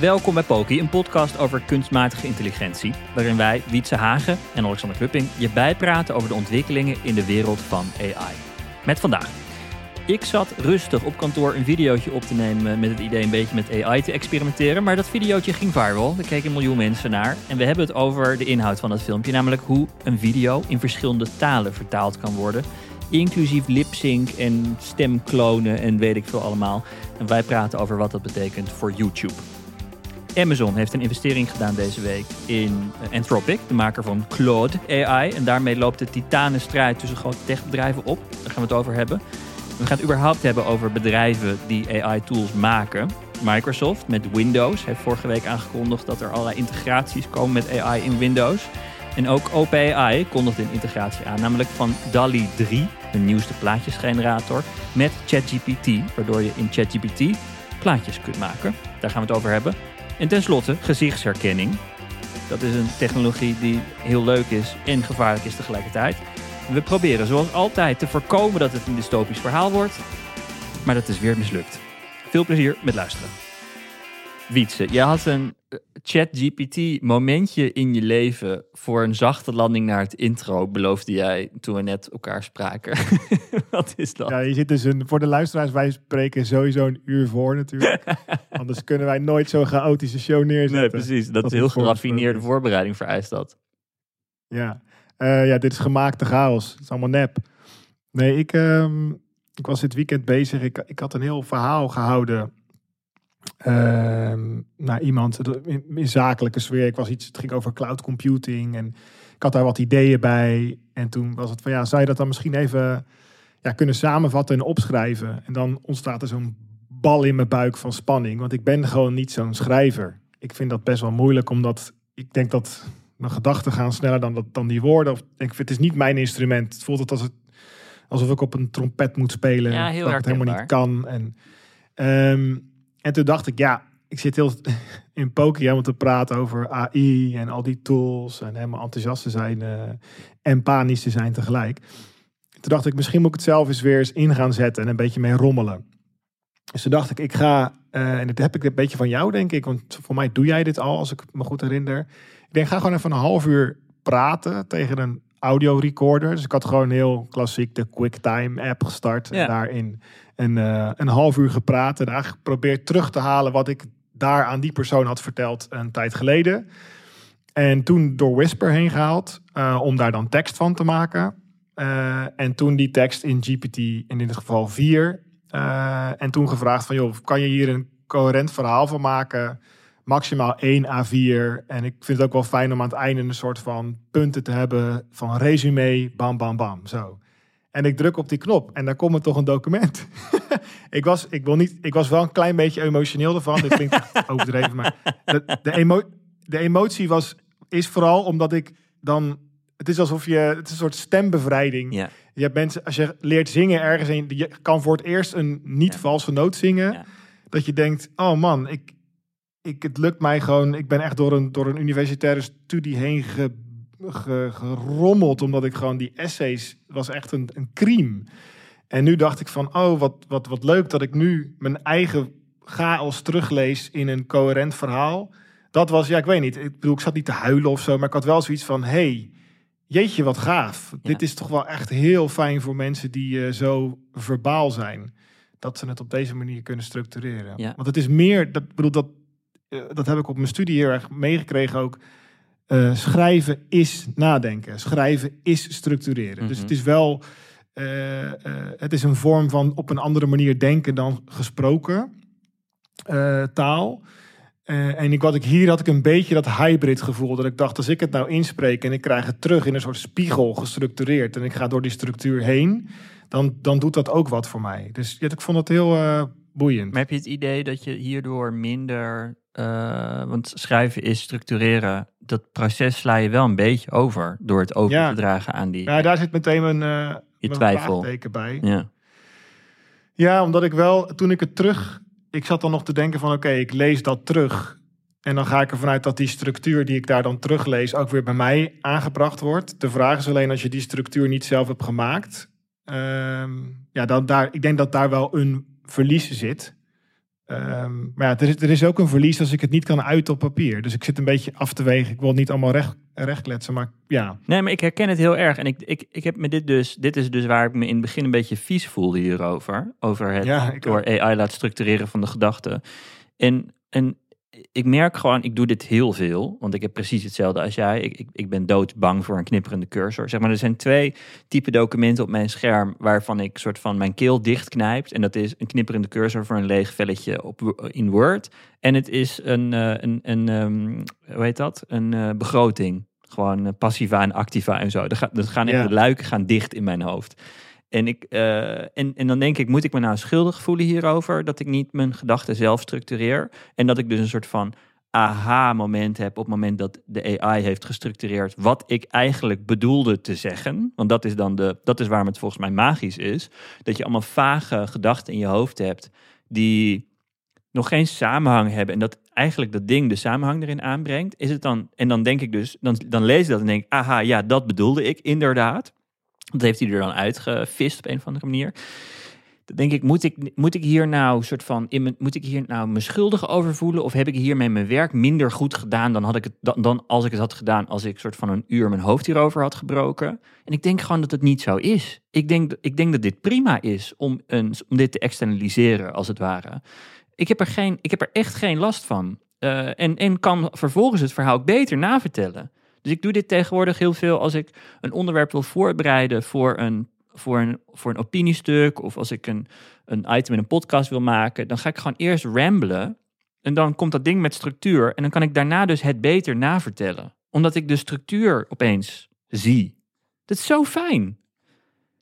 Welkom bij Poki, een podcast over kunstmatige intelligentie, waarin wij, Wietse Hagen en Alexander Klupping, je bijpraten over de ontwikkelingen in de wereld van AI. Met vandaag. Ik zat rustig op kantoor een videootje op te nemen met het idee een beetje met AI te experimenteren, maar dat videootje ging viral. Er keken een miljoen mensen naar en we hebben het over de inhoud van dat filmpje, namelijk hoe een video in verschillende talen vertaald kan worden, inclusief lip-sync en stemklonen en weet ik veel allemaal. En wij praten over wat dat betekent voor YouTube. Amazon heeft een investering gedaan deze week in eh, Anthropic, de maker van Claude AI. En daarmee loopt de titanenstrijd tussen grote techbedrijven op. Daar gaan we het over hebben. We gaan het überhaupt hebben over bedrijven die AI-tools maken. Microsoft met Windows heeft vorige week aangekondigd dat er allerlei integraties komen met AI in Windows. En ook OpenAI kondigt een integratie aan, namelijk van DALI 3, de nieuwste plaatjesgenerator, met ChatGPT, waardoor je in ChatGPT plaatjes kunt maken. Daar gaan we het over hebben. En tenslotte gezichtsherkenning. Dat is een technologie die heel leuk is en gevaarlijk is tegelijkertijd. We proberen zoals altijd te voorkomen dat het een dystopisch verhaal wordt. Maar dat is weer mislukt. Veel plezier met luisteren. Wietse, je had een eh, ChatGPT momentje in je leven voor een zachte landing naar het intro, beloofde jij toen we net elkaar spraken. Wat is dat? Ja, je zit dus een, voor de luisteraars, wij spreken sowieso een uur voor natuurlijk. Anders kunnen wij nooit zo'n chaotische show neerzetten. Nee, precies. Dat, is heel geraffineerde voorbereiding vereist dat. Ja. Uh, ja, dit is gemaakte chaos. Het is allemaal nep. Nee, ik, um, ik was dit weekend bezig. Ik, ik had een heel verhaal gehouden uh, naar iemand in, in, zakelijke sfeer. Ik was iets, het ging over cloud computing en ik had daar wat ideeën bij. En toen was het van ja, zou je dat dan misschien even ja, kunnen samenvatten en opschrijven? En dan ontstaat er zo'n bal in mijn buik van spanning, want ik ben gewoon niet zo'n schrijver. Ik vind dat best wel moeilijk, omdat ik denk dat mijn gedachten gaan sneller dan, dat, dan die woorden. Of denk, het is niet mijn instrument. Het voelt het als het alsof ik op een trompet moet spelen. Ja, heel dat het helemaal niet kan. En, um, en toen dacht ik, ja, ik zit heel in poker helemaal te praten over AI en al die tools. En helemaal enthousiast te zijn uh, en panisch te zijn tegelijk. Toen dacht ik, misschien moet ik het zelf eens weer eens in gaan zetten en een beetje mee rommelen. Dus toen dacht ik, ik ga, uh, en dat heb ik een beetje van jou denk ik, want voor mij doe jij dit al, als ik me goed herinner. Ik denk, ga gewoon even een half uur praten tegen een audio recorder. Dus ik had gewoon heel klassiek de QuickTime app gestart. En daarin een, uh, een half uur gepraat. En eigenlijk geprobeerd terug te halen wat ik daar aan die persoon had verteld een tijd geleden. En toen door Whisper heen gehaald uh, om daar dan tekst van te maken. Uh, en toen die tekst in GPT, in dit geval 4. en toen gevraagd van, joh, kan je hier een coherent verhaal van maken? maximaal 1 A4. En ik vind het ook wel fijn om aan het einde een soort van punten te hebben van resume, bam, bam, bam. Zo. En ik druk op die knop en dan komt er toch een document. ik, was, ik, wil niet, ik was wel een klein beetje emotioneel ervan. Dit klinkt overdreven, maar de, de, emo, de emotie was, is vooral omdat ik dan... Het is alsof je... Het is een soort stembevrijding. Ja. Je hebt mensen, als je leert zingen ergens en je kan voor het eerst een niet-valse noot zingen... Ja. Dat je denkt, oh man, ik, ik, het lukt mij gewoon. Ik ben echt door een, door een universitaire studie heen ge, ge, gerommeld. Omdat ik gewoon die essays. was echt een, een crime. En nu dacht ik van. Oh, wat, wat, wat leuk dat ik nu mijn eigen chaos teruglees in een coherent verhaal. Dat was, ja, ik weet niet. Ik bedoel, ik zat niet te huilen of zo. Maar ik had wel zoiets van. hey, jeetje, wat gaaf. Dit is toch wel echt heel fijn voor mensen die uh, zo verbaal zijn. Dat ze het op deze manier kunnen structureren. Ja. Want het is meer, dat bedoel, dat uh, dat heb ik op mijn studie heel erg meegekregen ook. Uh, schrijven is nadenken. Schrijven is structureren. Mm -hmm. Dus het is wel, uh, het is een vorm van op een andere manier denken dan gesproken taal. en ik, wat ik hier had ik een beetje dat hybrid gevoel. Dat ik dacht, als ik het nou inspreek en ik krijg het terug in een soort spiegel gestructureerd. En ik ga door die structuur heen. dan, dan doet dat ook wat voor mij. Dus ja, ik vond het heel eh, boeiend. Maar heb je het idee dat je hierdoor minder... eh, want schrijven is structureren. Dat proces sla je wel een beetje over door het over Ja. te dragen aan die Ja, daar zit meteen mijn, eh je mijn twijfel. vraagteken bij. Ja. Ja, omdat ik wel, toen ik het terug... Ik zat dan nog te denken van, oké, ik lees dat terug. En dan ga ik ervan uit dat die structuur die ik daar dan teruglees... ook weer bij mij aangebracht wordt. De vraag is alleen als je die structuur niet zelf hebt gemaakt... ehm, ja, dan daar, ik denk dat daar wel een verlies zit. Ehm, maar ja, er is, er is ook een verlies als ik het niet kan uiten op papier. Dus ik zit een beetje af te wegen. Ik wil niet allemaal recht, recht kletsen, maar ja. Nee, maar ik herken het heel erg. En ik, ik, ik heb me dit dus, dit is dus waar ik me in het begin een beetje vies voelde hierover. Over het Ja, door AI laat structureren van de gedachten. En, en ik merk gewoon, ik doe dit heel veel. Want ik heb precies hetzelfde als jij. Ik, ik, ik ben doodbang voor een knipperende cursor. Zeg maar, er zijn twee type documenten op mijn scherm... waarvan ik soort van mijn keel dichtknijpt. En dat is een knipperende cursor voor een leeg velletje op, in Word. En het is een, eh, een, een ehm, hoe heet dat? Een eh, begroting. Gewoon eh, passiva en activa en zo. Dat, gaat, dat gaan echt, Ja. de luiken gaan dicht in mijn hoofd. En, ik, eh, en, en dan denk ik, moet ik me nou schuldig voelen hierover dat ik niet mijn gedachten zelf structureer? En dat ik dus een soort van aha-moment heb op het moment dat de AI heeft gestructureerd wat ik eigenlijk bedoelde te zeggen. Want dat is dan de, dat is waarom het volgens mij magisch is. Dat je allemaal vage gedachten in je hoofd hebt die nog geen samenhang hebben en dat eigenlijk dat ding de samenhang erin aanbrengt, is het dan, en dan denk ik dus, dan, dan lees ik dat en denk aha, ja, dat bedoelde ik inderdaad. Dat heeft hij er dan uitgevist op een of andere manier. Dan denk ik, moet ik, moet ik hier nou soort van, in mijn, moet ik hier nou me schuldig over voelen? Of heb ik hiermee mijn werk minder goed gedaan dan, had ik het, dan, als ik het had gedaan als ik soort van een uur mijn hoofd hierover had gebroken? En ik denk gewoon dat het niet zo is. Ik denk, ik denk dat dit prima is om, een, om dit te externaliseren, als het ware. Ik heb er, geen, ik heb er echt geen last van. Eh, en, en kan vervolgens het verhaal beter navertellen. Dus ik doe dit tegenwoordig heel veel als ik een onderwerp wil voorbereiden voor een, voor een, voor een opiniestuk. Of als ik een, een item in een podcast wil maken. Dan ga ik gewoon eerst ramblen. En dan komt dat ding met structuur. En dan kan ik daarna dus het beter navertellen. Omdat ik de structuur opeens zie. Dat is zo fijn.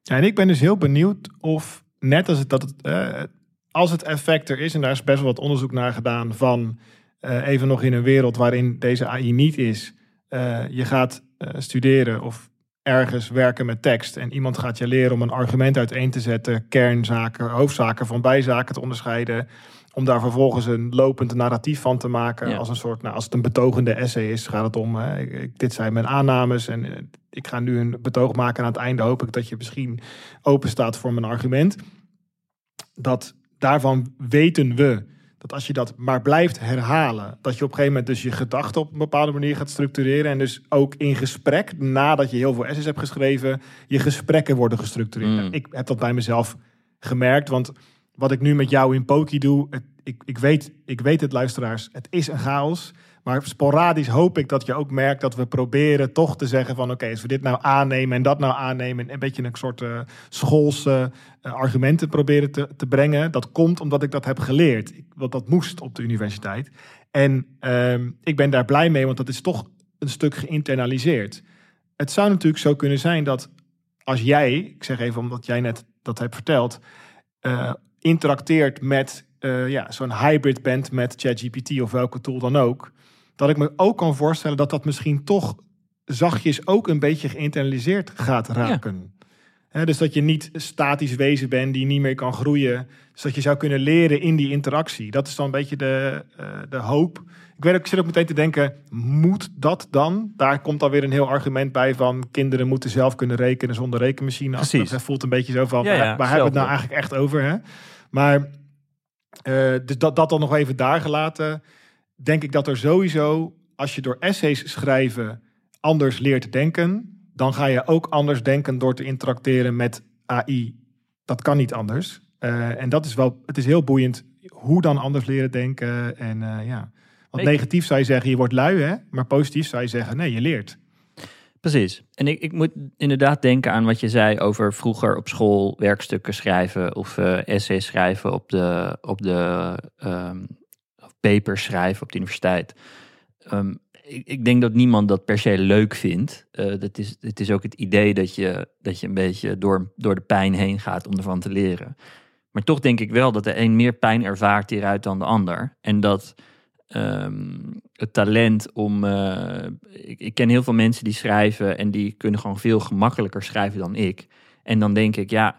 En ik ben dus heel benieuwd of, net als het, dat eh, als het effect er is, en daar is best wel wat onderzoek naar gedaan, van eh, even nog in een wereld waarin deze AI niet is, eh, je gaat eh, studeren of ergens werken met tekst en iemand gaat je leren om een argument uiteen te zetten, kernzaken, hoofdzaken van bijzaken te onderscheiden, om daar vervolgens een lopend narratief van te maken. Ja. Als een soort, nou, als het een betogende essay is, gaat het om, ik- dit zijn mijn aannames en eh, ik ga nu een betoog maken en aan het einde hoop ik dat je misschien open staat voor mijn argument. Dat daarvan weten we dat als je dat maar blijft herhalen, dat je op een gegeven moment dus je gedachten op een bepaalde manier gaat structureren. En dus ook in gesprek, nadat je heel veel essays hebt geschreven, je gesprekken worden gestructureerd. Mm. Ik heb dat bij mezelf gemerkt, want wat ik nu met jou in Poki doe, het, ik, ik, weet, ik weet het luisteraars, het is een chaos. Maar sporadisch hoop ik dat je ook merkt dat we proberen toch te zeggen van oké, als we dit nou aannemen en dat nou aannemen, een beetje een soort eh, schoolse eh, argumenten proberen te, te brengen. Dat komt omdat ik dat heb geleerd. Ik, want dat moest op de universiteit. En ehm, ik ben daar blij mee, want dat is toch een stuk geïnternaliseerd. Het zou natuurlijk zo kunnen zijn dat als jij, ik zeg even omdat jij net dat hebt verteld, eh, interacteert met ja, zo'n hybrid bent met ChatGPT of welke tool dan ook, dat ik me ook kan voorstellen dat dat misschien toch zachtjes ook een beetje geïnternaliseerd gaat raken. Dus dat je niet statisch wezen bent die niet meer kan groeien. Dus dat je zou kunnen leren in die interactie. Dat is dan een beetje de, eh, de hoop. Ik, weet ook, ik zit ook meteen te denken, moet dat dan? Daar komt dan weer een heel argument bij van... kinderen moeten zelf kunnen rekenen zonder rekenmachine. Precies. Dat voelt een beetje zo van, Ja, ja, waar, waar hebben we het nou eigenlijk echt over? Hè? Maar eh, dus dat, dat dan nog even daar gelaten... denk ik dat er sowieso, als je door essays schrijven... anders leert denken... dan ga je ook anders denken door te interacteren met AI. Dat kan niet anders. Eh, en dat is wel, het is heel boeiend hoe dan anders leren denken. En eh, ja, want Ik- negatief zou je zeggen, je wordt lui, hè? Maar positief zou je zeggen, nee, je leert. Precies. En ik, ik moet inderdaad denken aan wat je zei over vroeger op school werkstukken schrijven of eh essays schrijven op de, op de ehm, papers schrijven op de universiteit. Ehm, ik, ik denk dat niemand dat per se leuk vindt. Uh, dat is, het is ook het idee dat je, dat je een beetje door, door de pijn heen gaat om ervan te leren. Maar toch denk ik wel dat de een meer pijn ervaart hieruit dan de ander. En dat ehm, het talent om. Uh, ik, ken heel veel mensen die schrijven en die kunnen gewoon veel gemakkelijker schrijven dan ik. En dan denk ik, ja,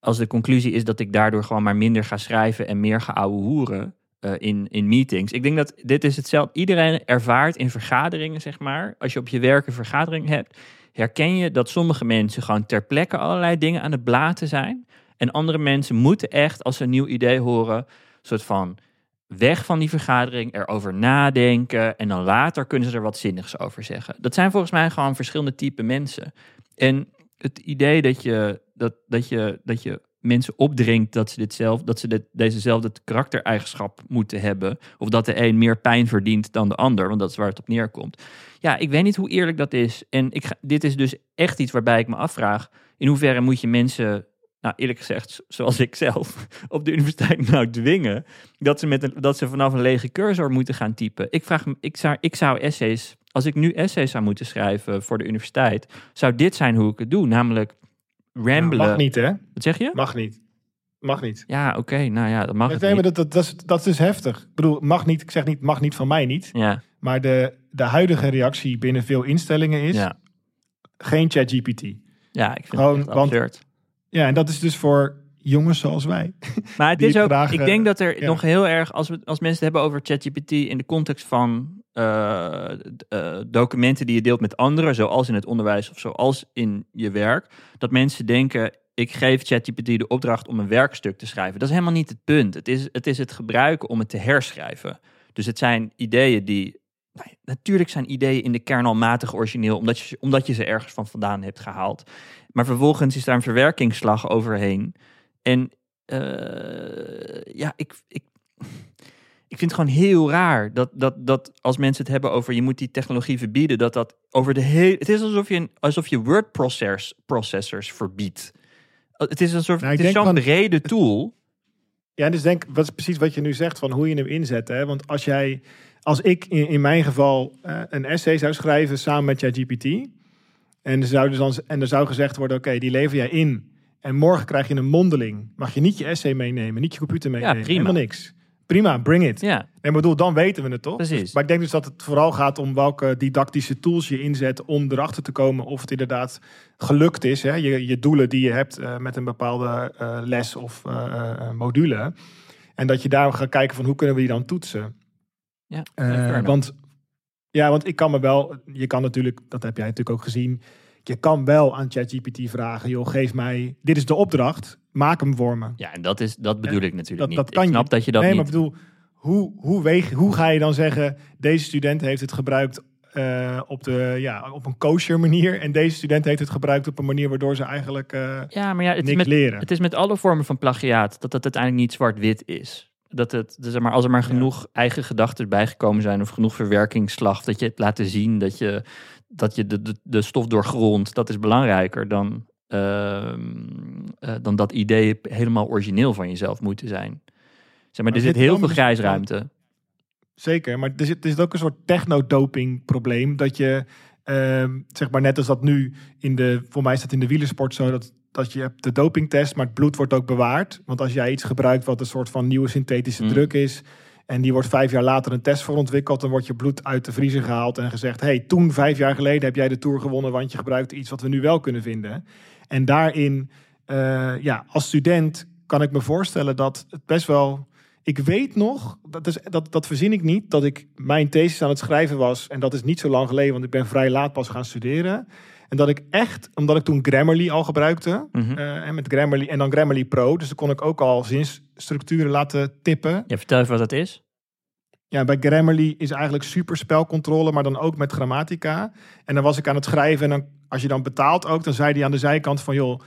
als de conclusie is dat ik daardoor gewoon maar minder ga schrijven en meer ga ouwe hoeren, uh, in, in meetings. Ik denk dat dit is hetzelfde. Iedereen ervaart in vergaderingen, zeg maar. Als je op je werk een vergadering hebt, herken je dat sommige mensen gewoon ter plekke allerlei dingen aan het blaten zijn. En andere mensen moeten echt, als ze een nieuw idee horen, soort van weg van die vergadering, erover nadenken en dan later kunnen ze er wat zinnigs over zeggen. Dat zijn volgens mij gewoon verschillende type mensen. En het idee dat je, dat, dat je, dat je mensen opdringt dat ze, dit zelf, dat ze dit, dezezelfde karaktereigenschap moeten hebben. Of dat de een meer pijn verdient dan de ander, want dat is waar het op neerkomt. Ja, ik weet niet hoe eerlijk dat is. En ik dit is dus echt iets waarbij ik me afvraag: in hoeverre moet je mensen, nou eerlijk gezegd, zoals ik zelf, op de universiteit nou dwingen dat ze, met een, dat ze vanaf een lege cursor moeten gaan typen? Ik vraag ik zou, ik zou essays, als ik nu essays zou moeten schrijven voor de universiteit, zou dit zijn hoe ik het doe. Namelijk ramblen. mag niet, hè? Wat zeg je? Mag niet. Mag niet. Ja, oké. Nou ja, dat mag nee, het maar dat, dat, dat, is, dat is dus heftig. Ik bedoel, mag niet. Ik zeg niet, mag niet van mij niet. Ja. Maar de, de huidige reactie binnen veel instellingen is Ja. geen ChatGPT. Ja, ik vind Gewoon, het want- absurd. Ja, en dat is dus voor jongens zoals wij. Maar het is ook, vragen- ik denk dat er ja. nog heel erg, als, we, als mensen het hebben over ChatGPT in de context van eh, eh, documenten die je deelt met anderen, zoals in het onderwijs of zoals in je werk, dat mensen denken, ik geef ChatGPT de opdracht om een werkstuk te schrijven. Dat is helemaal niet het punt. Het is het, is het gebruiken om het te herschrijven. Dus het zijn ideeën die, nou natuurlijk zijn ideeën in de kern al matig origineel, omdat je, omdat je ze ergens van vandaan hebt gehaald. Maar vervolgens is daar een verwerkingsslag overheen. En eh, ja, ik, ik vind het gewoon heel raar dat, dat, dat als mensen het hebben over je moet die technologie verbieden, dat dat over de hele. Het is alsof je, een, alsof je word processors, processors verbiedt. Het is, alsof, Nou, ik het is zo'n brede tool. Ja, dus denk, wat is precies wat je nu zegt van hoe je hem inzet. Hè? Want als jij, als ik in, in mijn geval eh, een essay zou schrijven samen met ChatGPT. En er zou, dus dan, en er zou gezegd worden, oké, die lever jij in. En morgen krijg je een mondeling. Mag je niet je essay meenemen, niet je computer meenemen. prima. Helemaal niks. Prima, bring it. Ja, En bedoel, dan weten we het toch? Precies. Maar ik denk dus dat het vooral gaat om welke didactische tools je inzet om erachter te komen of het inderdaad gelukt is. Hè? Je, je doelen die je hebt eh, met een bepaalde eh, les of eh, module. En dat je daar gaat kijken van hoe kunnen we die dan toetsen. ja. Want, ja, want ik kan me wel, je kan natuurlijk, dat heb jij natuurlijk ook gezien. Je kan wel aan ChatGPT vragen, joh, geef mij, dit is de opdracht, maak hem voor me. ja, en dat, is, dat bedoel ik natuurlijk dat- niet. dat kan ik snap je. dat je dat nee, niet... maar ik bedoel, hoe, hoe, weeg, hoe ga je dan zeggen, deze student heeft het gebruikt eh, op, de, ja, op een kosher manier en deze student heeft het gebruikt op een manier waardoor ze eigenlijk eh ja, maar ja, het is, niks met, leren. het is met alle vormen van plagiaat dat dat uiteindelijk niet zwart-wit is. Dat het, dus zeg maar, als er maar Ja. genoeg eigen gedachten bijgekomen zijn of genoeg verwerkingsslag, dat je het laten zien dat je, dat je de, de, de stof doorgrondt, dat is belangrijker dan, ehm, eh, dan dat ideeën helemaal origineel van jezelf moeten zijn. Zeg maar, Maar er zit heel veel misschien grijsruimte. Zeker, maar er zit, er zit ook een soort technodoping probleem. Dat je, ehm, zeg maar net als dat nu in de, voor mij staat in de wielersport zo, dat, dat je hebt de dopingtest, maar het bloed wordt ook bewaard. Want als jij iets gebruikt wat een soort van nieuwe synthetische Mm. druk is, en die wordt vijf jaar later een test voor ontwikkeld, dan wordt je bloed uit de vriezer gehaald en gezegd, hey, toen vijf jaar geleden heb jij de Tour gewonnen, want je gebruikte iets wat we nu wel kunnen vinden. En daarin, eh, ja, als student kan ik me voorstellen dat het best wel ik weet nog, dat, is, dat, dat verzin ik niet, dat ik mijn thesis aan het schrijven was. En dat is niet zo lang geleden, want ik ben vrij laat pas gaan studeren. En dat ik echt, omdat ik toen Grammarly al gebruikte. Mhm. eh, en met Grammarly en dan Grammarly Pro. Dus dan kon ik ook al zinsstructuren laten tippen. Ja, vertel even wat dat is. Ja, bij Grammarly is eigenlijk super spelcontrole, maar dan ook met grammatica. En dan was ik aan het schrijven en dan, als je dan betaalt ook, dan zei hij aan de zijkant van, joh,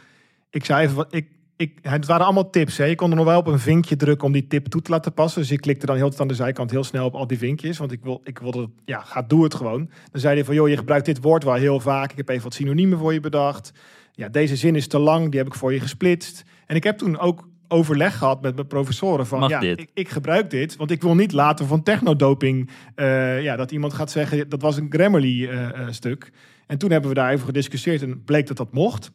ik zei even wat, ik, ik, het waren allemaal tips. Hè. Je kon er nog wel op een vinkje drukken om die tip toe te laten passen. Dus ik klikte dan heel aan de zijkant heel snel op al die vinkjes, want ik, wil, ik wilde, ja, ga, doe het gewoon. Dan zei hij van, joh, je gebruikt dit woord wel heel vaak. Ik heb even wat synoniemen voor je bedacht. Ja, deze zin is te lang, die heb ik voor je gesplitst. En ik heb toen ook overleg gehad met mijn professoren van Mag ja? Ik, ik gebruik dit, want ik wil niet later van technodoping eh, ja, dat iemand gaat zeggen dat was een Grammarly eh, eh, stuk. En toen hebben we daar even gediscussieerd en bleek dat dat mocht.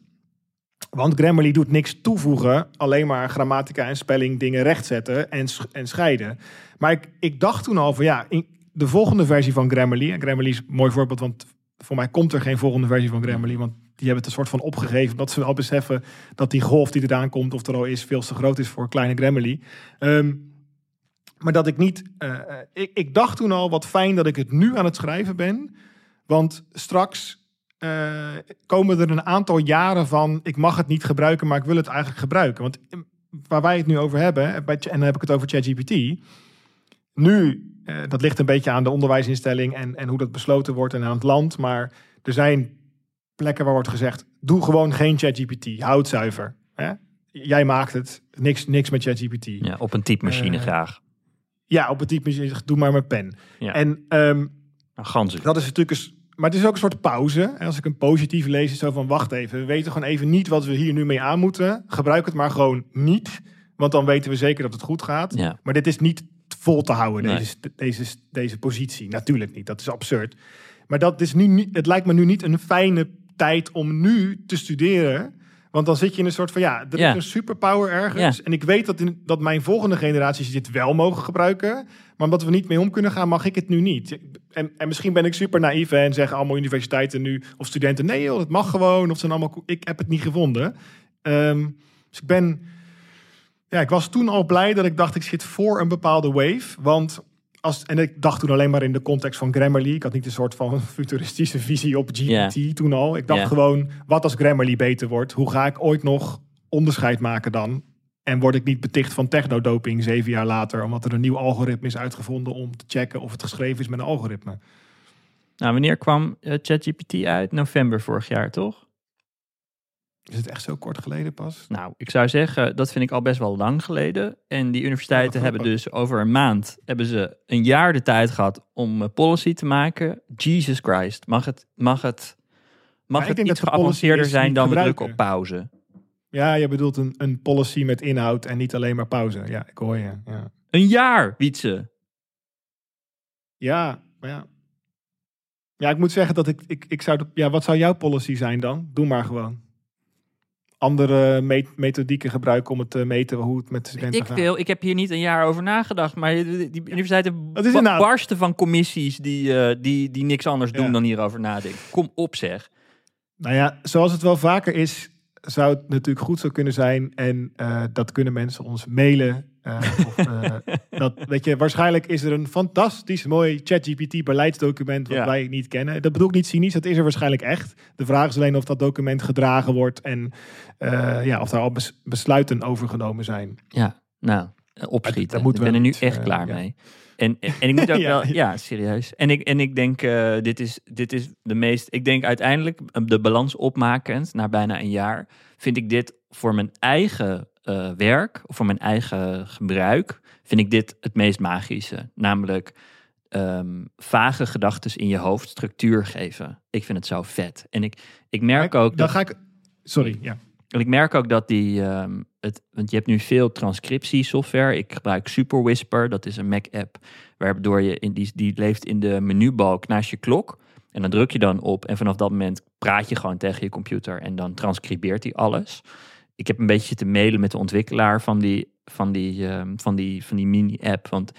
Want Grammarly doet niks toevoegen, alleen maar grammatica en spelling dingen rechtzetten en, en scheiden. Maar ik, ik dacht toen al van ja, in de volgende versie van Grammarly, en Grammarly is een mooi voorbeeld, want voor mij komt er geen volgende versie van Grammarly, want die hebben het een soort van opgegeven, omdat ze wel beseffen dat die golf die eraan komt, of er al is, veel te groot is voor kleine Grammarly. Ehm, maar dat ik niet, eh, eh, ik, ik dacht toen al, wat fijn dat ik het nu aan het schrijven ben, want straks eh, komen er een aantal jaren van, ik mag het niet gebruiken, maar ik wil het eigenlijk gebruiken. Want eh, waar wij het nu over hebben, eh, en dan heb ik het over ChatGPT, nu, dat ligt een beetje aan de onderwijsinstelling en, en hoe dat besloten wordt en aan het land, maar er zijn plekken waar wordt gezegd, doe gewoon geen ChatGPT, houd zuiver. Hè? Jij maakt het, niks, niks met ChatGPT. Ja. Ja, op een typemachine graag. op het type, doe maar met pen. Ja. En Nou, ganzen. dat is natuurlijk een, s- maar het is ook een soort pauze. En als ik een positief lees, is zo van wacht even. We weten gewoon even niet wat we hier nu mee aan moeten. Gebruik het maar gewoon niet. Want dan weten we zeker dat het goed gaat. Ja. Maar dit is niet vol te houden, Nee. deze, deze, deze positie. Natuurlijk niet, dat is absurd. Maar dat is nu niet, het lijkt me nu niet een fijne tijd om nu te studeren. Want dan zit je in een soort van, ja, er Ja. is een superpower ergens. Ja. En ik weet dat, in, dat mijn volgende generaties dit wel mogen gebruiken. Maar omdat we niet mee om kunnen gaan, mag ik het nu niet. En, en misschien ben ik super naïef hè, en zeggen allemaal universiteiten nu, of studenten, nee joh, het mag gewoon. Of zijn allemaal, ik heb het niet gevonden. Ehm, dus ik ben, ja, ik was toen al blij dat ik dacht, ik zit voor een bepaalde wave. Want als, en ik dacht toen alleen maar in de context van Grammarly. Ik had niet een soort van futuristische visie op GPT toen al. Ik dacht gewoon, wat als Grammarly beter wordt? Hoe ga ik ooit nog onderscheid maken dan? En word ik niet beticht van technodoping zeven jaar later, omdat er een nieuw algoritme is uitgevonden om te checken of het geschreven is met een algoritme? Nou, wanneer kwam eh, ChatGPT uit? November vorig jaar, toch? Is het echt zo kort geleden pas? Nou, ik zou zeggen, dat vind ik al best wel lang geleden. En die universiteiten Ja, hebben dus over een maand, hebben ze een jaar de tijd gehad om eh, policy te maken. Jesus Christ, mag het, mag het, mag ik het iets geavanceerder zijn dan we drukken op pauze? Ja, je bedoelt een, een policy met inhoud en niet alleen maar pauze. Ja, ik hoor je. Ja, Een jaar, Wietse. ja maar ja. Ja, ik moet zeggen dat ik, ik, ik zou... Ja, wat zou jouw policy zijn dan? Doe maar gewoon. Andere me- methodieken gebruiken om het te meten hoe het met de studenten Ik gaat. wil, ik heb hier niet een jaar over nagedacht, maar die, die universiteiten Dat is ba- barsten van commissies die, eh, die, die niks anders doen Ja. dan hierover nadenken. Kom op zeg. Nou ja, zoals het wel vaker is, zou het natuurlijk goed zo kunnen zijn. En eh, dat kunnen mensen ons mailen. eh, of, eh, dat, weet je, waarschijnlijk is er een fantastisch mooi ChatGPT beleidsdocument wat Ja. wij niet kennen. Dat bedoel ik niet cynisch, dat is er waarschijnlijk echt. De vraag is alleen of dat document gedragen wordt en ja, of daar al bes- besluiten over genomen zijn. Ja, nou, opschieten. daar moeten ben we er nu echt klaar ja. En, en, en ik moet ook Ja, wel, ja. serieus. En ik, en ik denk, eh, dit, is, dit is de meest, ik denk uiteindelijk eh, de balans opmakend, na bijna een jaar, vind ik dit voor mijn eigen eh, werk, of voor mijn eigen gebruik, vind ik dit het meest magische. Namelijk ehm, vage gedachten in je hoofd structuur geven. Ik vind het zo vet. En ik, ik merk ook Dan dat... ga ik... Sorry, ja. En ik merk ook dat die, ehm, want je hebt nu veel transcriptiesoftware. Ik gebruik Super Whisper, dat is een Mac-app, waardoor je in die, die leeft in de menubalk naast je klok. En dan druk je dan op en vanaf dat moment praat je gewoon tegen je computer en dan transcribeert hij alles. Ik heb een beetje zitten mailen met de ontwikkelaar van die, van die, ehm, van die, van die mini-app. Want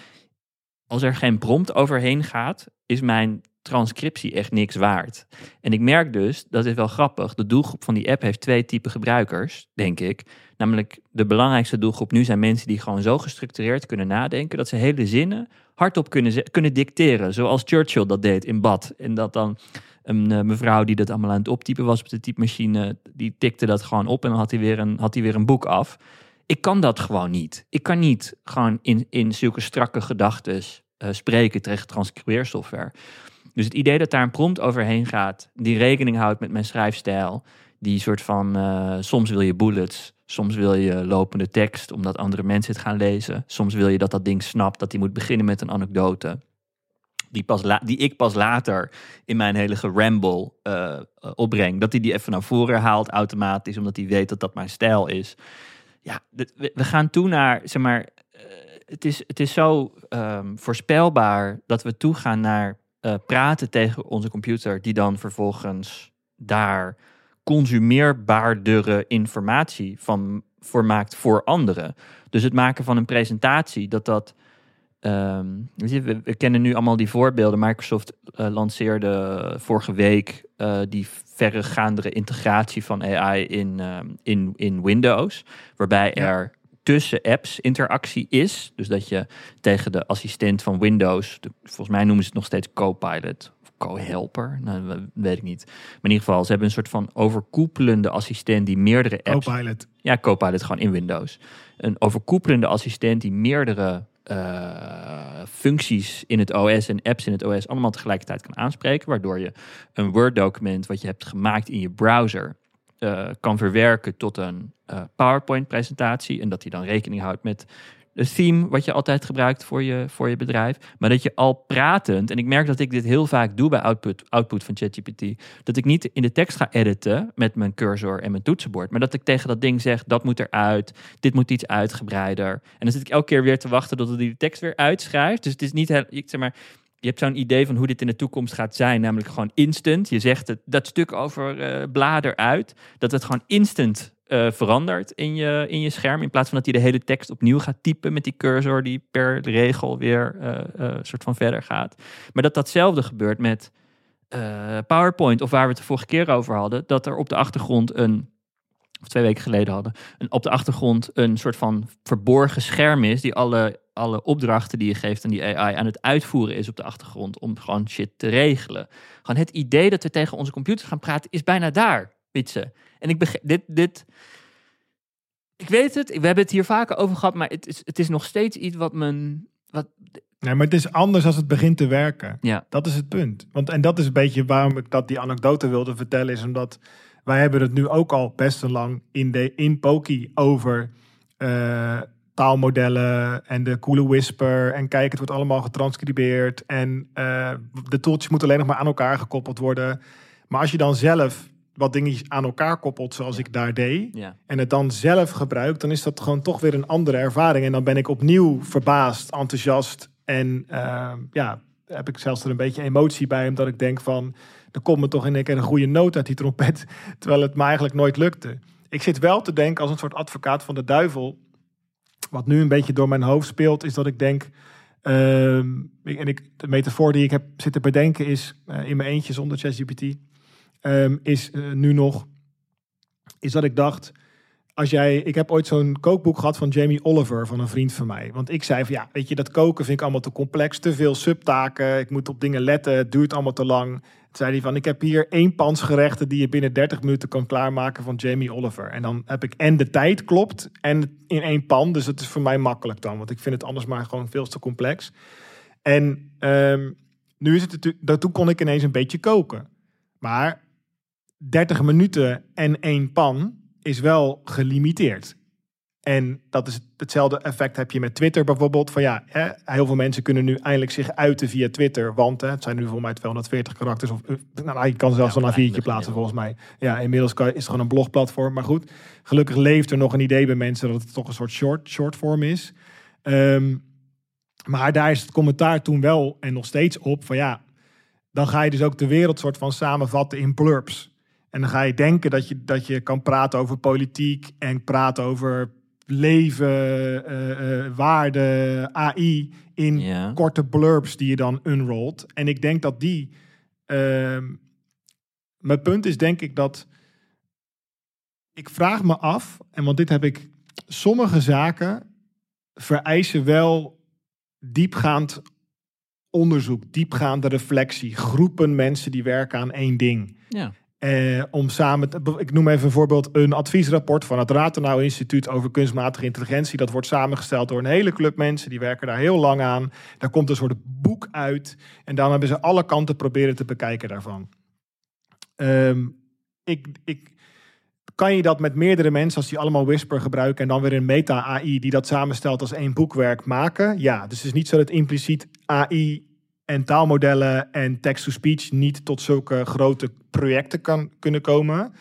als er geen prompt overheen gaat, is mijn transcriptie echt niks waard. En ik merk dus, dat is wel grappig, de doelgroep van die app heeft twee typen gebruikers, denk ik. Namelijk de belangrijkste doelgroep nu zijn mensen die gewoon zo gestructureerd kunnen nadenken dat ze hele zinnen hardop kunnen, kunnen dicteren. Zoals Churchill dat deed in bad. En dat dan een eh, mevrouw die dat allemaal aan het optypen was op de typemachine, die tikte dat gewoon op en dan had hij weer een, had hij weer een boek af. Ik kan dat gewoon niet. Ik kan niet gewoon in, in zulke strakke gedachten spreken tegen transcribeersoftware. Dus het idee dat daar een prompt overheen gaat, die rekening houdt met mijn schrijfstijl, die soort van, eh, soms wil je bullets, soms wil je lopende tekst, omdat andere mensen het gaan lezen. Soms wil je dat dat ding snapt, dat hij moet beginnen met een anekdote. Die, pas die ik pas later in mijn hele geramble eh, eh, opbreng. Dat hij die even naar voren haalt automatisch, omdat hij weet dat dat mijn stijl is. ja, we, gaan toe naar, zeg maar, eh, het, is, het is zo ehm, voorspelbaar dat we toegaan naar eh, praten tegen onze computer, die dan vervolgens daar consumeerbaardere informatie van voor maakt voor anderen. Dus het maken van een presentatie, dat dat. je, we, we kennen nu allemaal die voorbeelden. Microsoft eh, lanceerde vorige week eh, die verregaandere integratie van AI in, ehm, in, in Windows. Waarbij Ja. er tussen apps interactie is. Dus dat je tegen de assistent van Windows, de- volgens mij noemen ze het nog steeds Copilot Co-helper, nou, we- weet ik niet. Maar in ieder geval, ze hebben een soort van overkoepelende assistent die meerdere apps Copilot. ja, Copilot gewoon in Windows. Een overkoepelende assistent die meerdere eh, functies in het OS en apps in het OS allemaal tegelijkertijd kan aanspreken. Waardoor je een Word-document wat je hebt gemaakt in je browser eh, kan verwerken tot een eh, PowerPoint-presentatie. En dat hij dan rekening houdt met het theme wat je altijd gebruikt voor je, voor je bedrijf. Maar dat je al pratend, en ik merk dat ik dit heel vaak doe bij output, output van ChatGPT, dat ik niet in de tekst ga editen met mijn cursor en mijn toetsenbord, maar dat ik tegen dat ding zeg, dat moet eruit, dit moet iets uitgebreider. En dan zit ik elke keer weer te wachten tot hij de tekst weer uitschrijft. Dus het is niet, heel, ik zeg maar, je hebt zo'n idee van hoe dit in de toekomst gaat zijn, namelijk gewoon instant. Je zegt het, dat stuk over eh blader uit, dat het gewoon instant eh, verandert in je, in je scherm. In plaats van dat hij de hele tekst opnieuw gaat typen met die cursor die per regel weer eh eh, soort van verder gaat. Maar dat datzelfde gebeurt met PowerPoint, of waar we het de vorige keer over hadden, dat er op de achtergrond een, of twee weken geleden hadden, een, op de achtergrond een soort van verborgen scherm is die alle, alle opdrachten die je geeft aan die AI aan het uitvoeren is op de achtergrond om gewoon shit te regelen. Gewoon het idee dat we tegen onze computers gaan praten is bijna daar, Witse. En ik begrijp, dit, dit, ik weet het, we hebben het hier vaker over gehad, maar het is, het is nog steeds iets wat men, wat, Nee, maar het is anders als het begint te werken. ja, Dat is het punt. Want, en dat is een beetje waarom ik dat die anekdote wilde vertellen, is omdat wij hebben het nu ook al best lang in, de, in Poki over eh, taalmodellen en de coole whisper. En kijk, het wordt allemaal getranscribeerd. En eh, de tooltjes moeten alleen nog maar aan elkaar gekoppeld worden. Maar als je dan zelf wat dingetjes aan elkaar koppelt, zoals ik daar deed, ja. en het dan zelf gebruikt, dan is dat gewoon toch weer een andere ervaring. En dan ben ik opnieuw verbaasd, enthousiast en eh, ja, heb ik zelfs er een beetje emotie bij, omdat ik denk van, er komt me toch in één keer een goede noot uit die trompet, terwijl het me eigenlijk nooit lukte. Ik zit wel te denken als een soort advocaat van de duivel, wat nu een beetje door mijn hoofd speelt, is dat ik denk, ehm, en ik, de metafoor die ik heb zitten bedenken is, eh, in mijn eentje zonder ChatGPT, ehm, is eh, nu nog, is dat ik dacht, als jij, ik heb ooit zo'n kookboek gehad van Jamie Oliver, van een vriend van mij. Want ik zei van ja, weet je, dat koken vind ik allemaal te complex, te veel subtaken, ik moet op dingen letten, het duurt allemaal te lang. Toen zei hij van, ik heb hier één pans gerechten die je binnen 30 minuten kan klaarmaken van Jamie Oliver. En dan heb ik en de tijd klopt en in één pan, dus het is voor mij makkelijk dan, want ik vind het anders maar gewoon veel te complex. En ehm, nu is het natuurlijk, daartoe kon ik ineens een beetje koken. Maar 30 minuten en één pan is wel gelimiteerd. En dat is hetzelfde effect heb je met Twitter bijvoorbeeld. Van ja, hè, heel veel mensen kunnen nu eindelijk zich uiten via Twitter. Want hè, het zijn nu volgens mij 240 karakters. Of, eh, nou, je kan zelfs Ja, een viertje oneindig plaatsen inmiddels. volgens mij. Ja, inmiddels kan, is het gewoon een blogplatform. Maar goed, gelukkig leeft er nog een idee bij mensen dat het toch een soort short, short form is. Ehm, maar daar is het commentaar toen wel en nog steeds op van ja, dan ga je dus ook de wereld soort van samenvatten in blurbs. En dan ga je denken dat je, dat je kan praten over politiek en praten over leven, eh, waarde, AI in Ja. korte blurbs die je dan unrolt. En ik denk dat die. ehm, mijn punt is denk ik dat. Ik vraag me af, en want dit heb ik. Sommige zaken vereisen wel diepgaand onderzoek, diepgaande reflectie, groepen mensen die werken aan één ding. Ja. Eh, om samen, te- ik noem even voorbeeld, een adviesrapport van het Ratenau Instituut over kunstmatige intelligentie. Dat wordt samengesteld door een hele club mensen, die werken daar heel lang aan. Daar komt een soort boek uit en dan hebben ze alle kanten proberen te bekijken daarvan. Ehm, ik, ik, kan je dat met meerdere mensen, als die allemaal Whisper gebruiken en dan weer een meta-AI die dat samenstelt als één boekwerk maken? Ja, dus het is niet zo dat impliciet AI en taalmodellen en text-to-speech niet tot zulke grote projecten kan kunnen komen.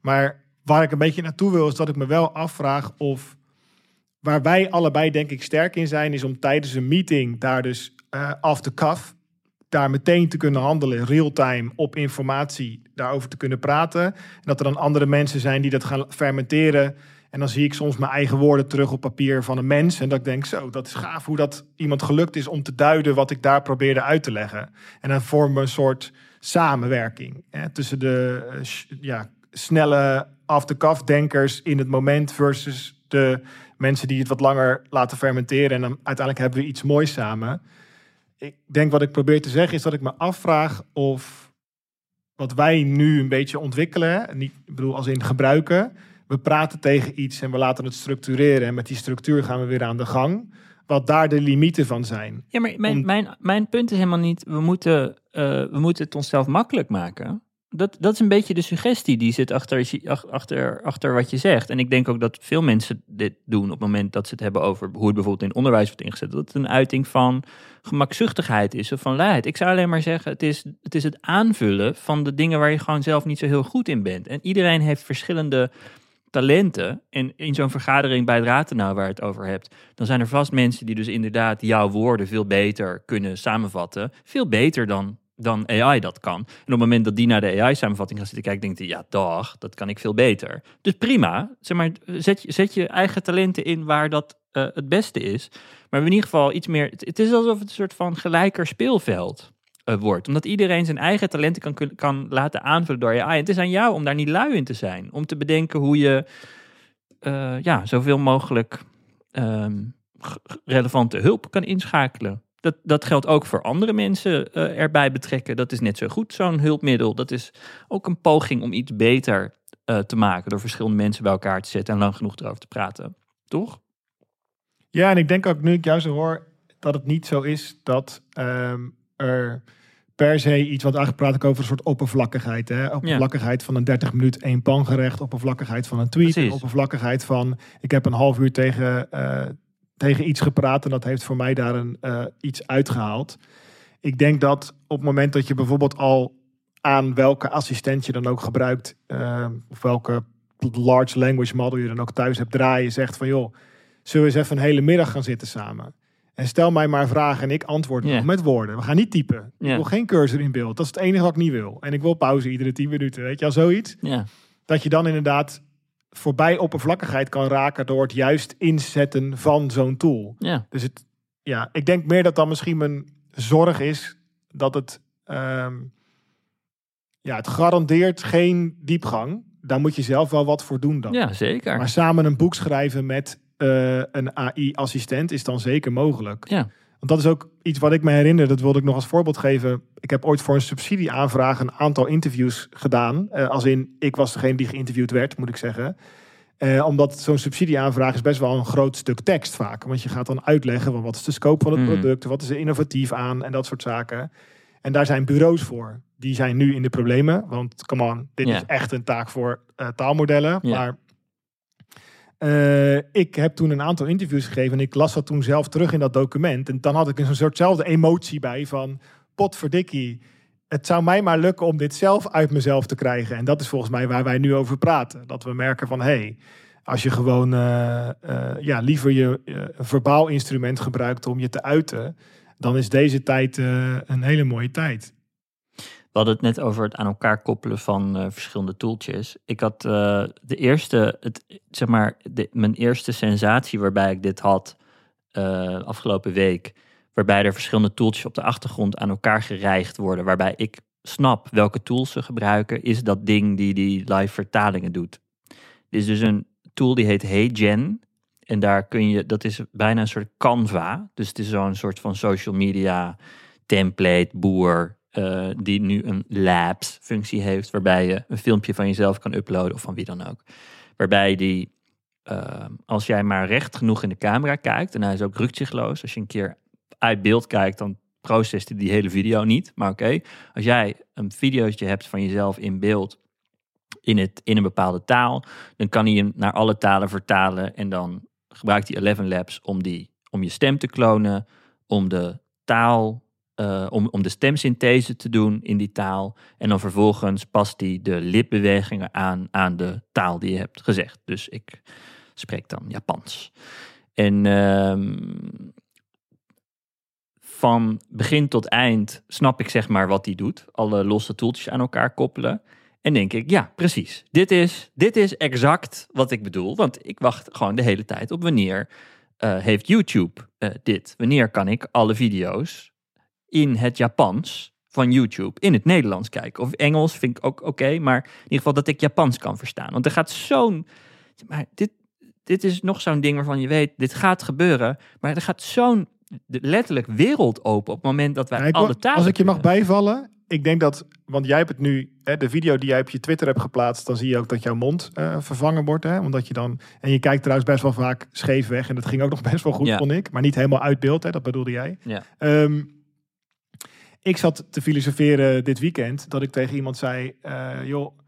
Maar waar ik een beetje naartoe wil, is dat ik me wel afvraag of waar wij allebei denk ik sterk in zijn, is om tijdens een meeting daar dus uh, off the cuff daar meteen te kunnen handelen, real-time, op informatie daarover te kunnen praten. En dat er dan andere mensen zijn die dat gaan fermenteren. En dan zie ik soms mijn eigen woorden terug op papier van een mens. En dat ik denk, zo, dat is gaaf hoe dat iemand gelukt is om te duiden wat ik daar probeerde uit te leggen. En dan vormen we een soort samenwerking hè, tussen de uh, ja, snelle off-the-cuff denkers in het moment versus de mensen die het wat langer laten fermenteren. En dan uiteindelijk hebben we iets moois samen ik denk wat ik probeer te zeggen is dat ik me afvraag of wat wij nu een beetje ontwikkelen, niet, ik bedoel als in gebruiken, we praten tegen iets en we laten het structureren en met die structuur gaan we weer aan de gang. Wat daar de limieten van zijn. Ja, maar mijn, mijn, mijn punt is helemaal niet, we moeten, uh, we moeten het onszelf makkelijk maken dat, dat is een beetje de suggestie die zit achter, achter, achter wat je zegt. En ik denk ook dat veel mensen dit doen op het moment dat ze het hebben over hoe het bijvoorbeeld in onderwijs wordt ingezet. Dat het een uiting van gemakzuchtigheid is of van luiheid. Ik zou alleen maar zeggen, het is, het is het aanvullen van de dingen waar je gewoon zelf niet zo heel goed in bent. En iedereen heeft verschillende talenten. En in zo'n vergadering bij het Ratenau waar het over hebt, dan zijn er vast mensen die dus inderdaad jouw woorden veel beter kunnen samenvatten. Veel beter dan dan AI dat kan. En op het moment dat die naar de AI-samenvatting gaat zitten kijken, denkt hij, ja, dag, dat kan ik veel beter. Dus prima, zeg maar, zet, zet je eigen talenten in waar dat uh, het beste is. Maar in ieder geval iets meer, het, is alsof het een soort van gelijker speelveld uh, wordt. Omdat iedereen zijn eigen talenten kan, kan laten aanvullen door AI. Het is aan jou om daar niet lui in te zijn. Om te bedenken hoe je uh, ja, zoveel mogelijk um, relevante hulp kan inschakelen. Dat, dat geldt ook voor andere mensen uh, erbij betrekken. Dat is net zo goed, zo'n hulpmiddel. Dat is ook een poging om iets beter te maken door verschillende mensen bij elkaar te zetten en lang genoeg erover te praten. Toch? Ja, en ik denk ook nu ik zo hoor dat het niet zo is dat um, er per se iets, wat eigenlijk praat ik over een soort oppervlakkigheid. Hè? Oppervlakkigheid ja. van een 30 minuut één pangerecht, oppervlakkigheid van een tweet, oppervlakkigheid van ik heb een half uur tegen, uh, tegen iets gepraat en dat heeft voor mij daar een, uh, iets uitgehaald. Ik denk dat op het moment dat je bijvoorbeeld al aan welke assistent je dan ook gebruikt, uh, of welke large language model je dan ook thuis hebt draaien, zegt van joh, zullen we eens even een hele middag gaan zitten samen? En stel mij maar vragen en ik antwoord yeah. met woorden. We gaan niet typen. Yeah. Ik wil geen cursor in beeld. Dat is het enige wat ik niet wil. En ik wil pauze iedere tien minuten. Weet je al zoiets? Yeah. Dat je dan inderdaad voorbij oppervlakkigheid kan raken door het juist inzetten van zo'n tool. Dus het, ja, ik denk meer dat dan misschien mijn zorg is dat het, um, ja, het garandeert geen diepgang. Daar moet je zelf wel wat voor doen dan. Ja, zeker. Maar samen een boek schrijven met uh, een AI-assistent is dan zeker mogelijk. Ja. Want dat is ook iets wat ik me herinner. Dat wilde ik nog als voorbeeld geven. Ik heb ooit voor een subsidieaanvraag een aantal interviews gedaan. Uh, als in, ik was degene die geïnterviewd werd, moet ik zeggen. Uh, omdat zo'n subsidieaanvraag is best wel een groot stuk tekst vaak. Want je gaat dan uitleggen van wat is de scope van het mm. product, wat is er innovatief aan en dat soort zaken. En daar zijn bureaus voor. Die zijn nu in de problemen. Want come on, dit yeah. is echt een taak voor uh, taalmodellen. Yeah. Maar uh, ik heb toen een aantal interviews gegeven en ik las dat toen zelf terug in dat document. En dan had ik een soortzelfde emotie bij van potverdikkie. Het zou mij maar lukken om dit zelf uit mezelf te krijgen. En dat is volgens mij waar wij nu over praten. Dat we merken van hé, hey, als je gewoon uh, uh, ja, liever je verbaal instrument gebruikt om je te uiten, dan is deze tijd een hele mooie tijd. We hadden het net over het aan elkaar koppelen van uh, verschillende tooltjes. Ik had uh, de eerste, het, zeg maar, mijn eerste sensatie waarbij ik dit had uh, afgelopen week. Waarbij er verschillende tooltjes op de achtergrond aan elkaar gereigd worden. Waarbij ik snap welke tools ze gebruiken, is dat ding die die live vertalingen doet. Dit is dus een tool die heet HeyGen. En daar kun je, dat is bijna een soort Canva. Dus het is zo'n soort van social media template, boer, uh, die nu een labs functie heeft, waarbij je een filmpje van jezelf kan uploaden of van wie dan ook. Waarbij die, uh, als jij maar recht genoeg in de camera kijkt, en hij is ook rukzichtloos, als je een keer uit beeld kijkt, dan processt hij die hele video niet. Maar oké, als jij een videootje hebt van jezelf in beeld in, het, in een bepaalde taal, dan kan hij hem naar alle talen vertalen en dan gebruikt hij 11 Labs om, die, om je stem te klonen, om de taal uh, om, om de stemsynthese te doen in die taal. En dan vervolgens past hij de lipbewegingen aan aan de taal die je hebt gezegd. Dus ik spreek dan Japans. En ehm, van begin tot eind snap ik zeg maar wat hij doet. Alle losse toeltjes aan elkaar koppelen. En denk ik, ja, precies. Dit is, dit is exact wat ik bedoel. Want ik wacht gewoon de hele tijd op wanneer eh, heeft YouTube eh, dit? Wanneer kan ik alle video's in het Japans van YouTube in het Nederlands kijken? Of Engels vind ik ook oké, maar in ieder geval dat ik Japans kan verstaan. Want er gaat zo'n... Maar dit, dit is nog zo'n ding waarvan je weet, dit gaat gebeuren. Maar er gaat zo'n letterlijk wereld open op het moment dat wij Ja, alle talen Als ik je mag bijvallen, ik denk dat, want jij hebt het nu, hè, de video die jij op je Twitter hebt geplaatst, dan zie je ook dat jouw mond eh, vervangen wordt. Hè, omdat je dan, en je kijkt trouwens best wel vaak scheef weg. En dat ging ook nog best wel goed, Ja. vond ik. Maar niet helemaal uit beeld, hè, dat bedoelde jij. Ja. Ehm, ik zat te filosoferen dit weekend dat ik tegen iemand zei, eh, joh,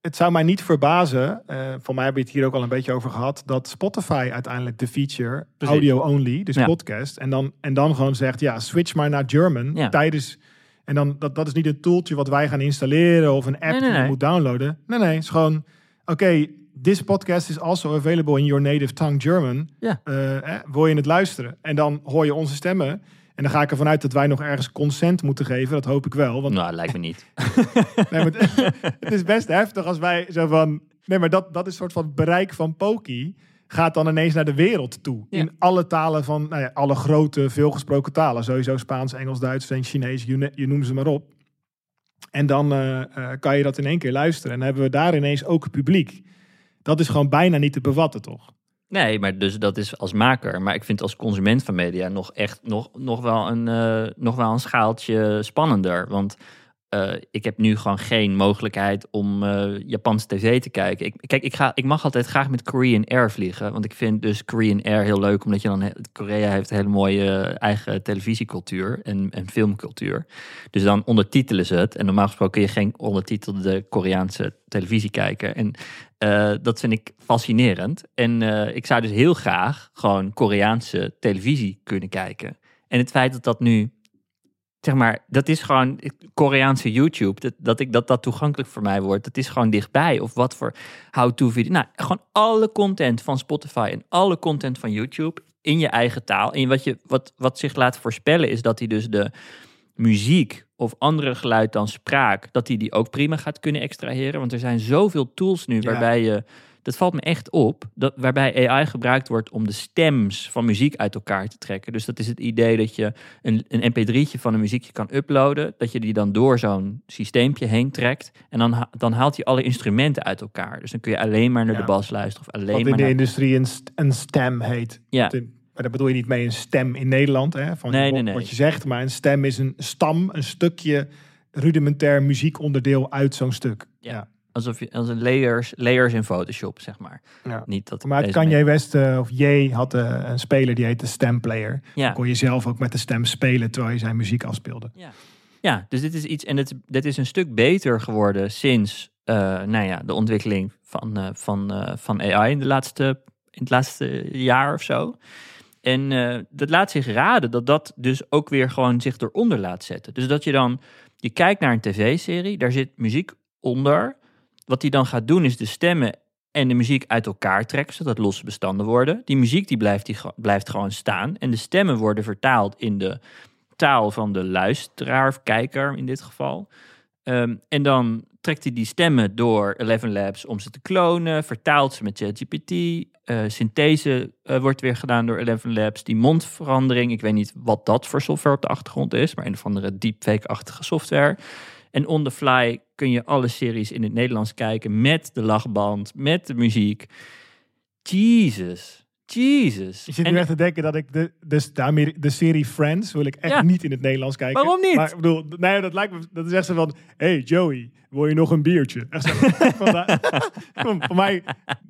het zou mij niet verbazen, eh voor mij hebben we het hier ook al een beetje over gehad, dat Spotify uiteindelijk de feature Precies. audio only, dus Ja. podcast, en dan, en dan gewoon zegt, ja, switch maar naar German Ja. tijdens, en dan, dat, dat is niet een tooltje wat wij gaan installeren of een app Nee, nee, die je nee. moet downloaden. Nee, nee, het is gewoon, oké, this podcast is also available in your native tongue German. Ja. Eh, eh, wil je het luisteren? En dan hoor je onze stemmen. En dan ga ik ervan uit dat wij nog ergens consent moeten geven. Dat hoop ik wel. Want Nou, lijkt me niet. nee, maar het, het is best heftig als wij zo van... Nee, maar dat, dat is een soort van bereik van Poki. Gaat dan ineens naar de wereld toe. Ja. In alle talen van... Nou ja, alle grote, veelgesproken talen. Sowieso Spaans, Engels, Duits, Frans, Chinees. Je, je noem ze maar op. En dan eh, eh, kan je dat in één keer luisteren. En dan hebben we daar ineens ook publiek. Dat is gewoon bijna niet te bevatten, toch? Nee, maar dus dat is als maker. Maar ik vind als consument van media nog echt nog, nog, wel, een, eh, nog wel een schaaltje spannender. Want eh, ik heb nu gewoon geen mogelijkheid om eh Japanse tv te kijken. Ik, kijk, ik, ga, ik mag altijd graag met Korean Air vliegen. Want ik vind dus Korean Air heel leuk. Omdat je dan... he- Korea heeft een hele mooie eigen televisiecultuur en, en filmcultuur. Dus dan ondertitelen ze het. En normaal gesproken kun je geen ondertitelde Koreaanse televisie kijken. En eh, dat vind ik fascinerend. En eh, ik zou dus heel graag gewoon Koreaanse televisie kunnen kijken. En het feit dat dat nu, zeg maar, dat is gewoon Koreaanse YouTube. Dat, dat, ik, dat dat toegankelijk voor mij wordt. Dat is gewoon dichtbij. Of wat voor how-to video. Nou, gewoon alle content van Spotify en alle content van YouTube in je eigen taal. En wat, je, wat, wat zich laat voorspellen is dat hij dus de muziek of andere geluid dan spraak, dat hij die ook prima gaat kunnen extraheren. Want er zijn zoveel tools nu waarbij je, dat valt me echt op, dat, waarbij AI gebruikt wordt om de stems van muziek uit elkaar te trekken. Dus dat is het idee dat je een, een mp3'tje van een muziekje kan uploaden, dat je die dan door zo'n systeempje heen trekt en dan, dan haalt hij alle instrumenten uit elkaar. Dus dan kun je alleen maar naar Ja. de bas luisteren of alleen Wat in maar de naar... industrie een, een stem heet. Ja. Maar daar bedoel je niet mee een stem in Nederland, hè? Van Nee, wat, nee, nee. wat je zegt. Maar een stem is een stam, een stukje rudimentair muziekonderdeel uit zo'n stuk. Ja. Ja. Alsof je als een layers, layers in Photoshop, zeg maar. Ja. Niet dat Maar Kanye West eh, of Jay had eh, een speler die heette Stemplayer. Ja. Kon je zelf ook met de stem spelen terwijl je zijn muziek afspeelde. Ja, dus dit is iets, en het, dit is een stuk beter geworden sinds eh, nou ja, de ontwikkeling van, van, van AI in, de laatste, in het laatste jaar of zo. En eh, dat laat zich raden dat dat dus ook weer gewoon zich eronder laat zetten. Dus dat je dan, je kijkt naar een tv-serie, daar zit muziek onder. Wat hij dan gaat doen is de stemmen en de muziek uit elkaar trekken, zodat losse bestanden worden. Die muziek die blijft, die blijft gewoon staan. En de stemmen worden vertaald in de taal van de luisteraar of kijker in dit geval. Ehm, en dan trekt hij die stemmen door Eleven Labs om ze te klonen, vertaalt ze met ChatGPT. eh synthese eh, wordt weer gedaan door Eleven Labs. Die mondverandering, ik weet niet wat dat voor software op de achtergrond is, maar een of andere deepfake-achtige software. En on the fly kun je alle series in het Nederlands kijken met de lachband, met de muziek. Jesus, Jesus. Je zit En- nu echt te denken dat ik de, de, de, Ameri- de serie Friends wil ik echt Ja. niet in het Nederlands kijken. Waarom niet? Maar ik bedoel, nee, dat lijkt me, dat is echt zo van, hey Joey, wil je nog een biertje? Echt zo, Kom, voor mij,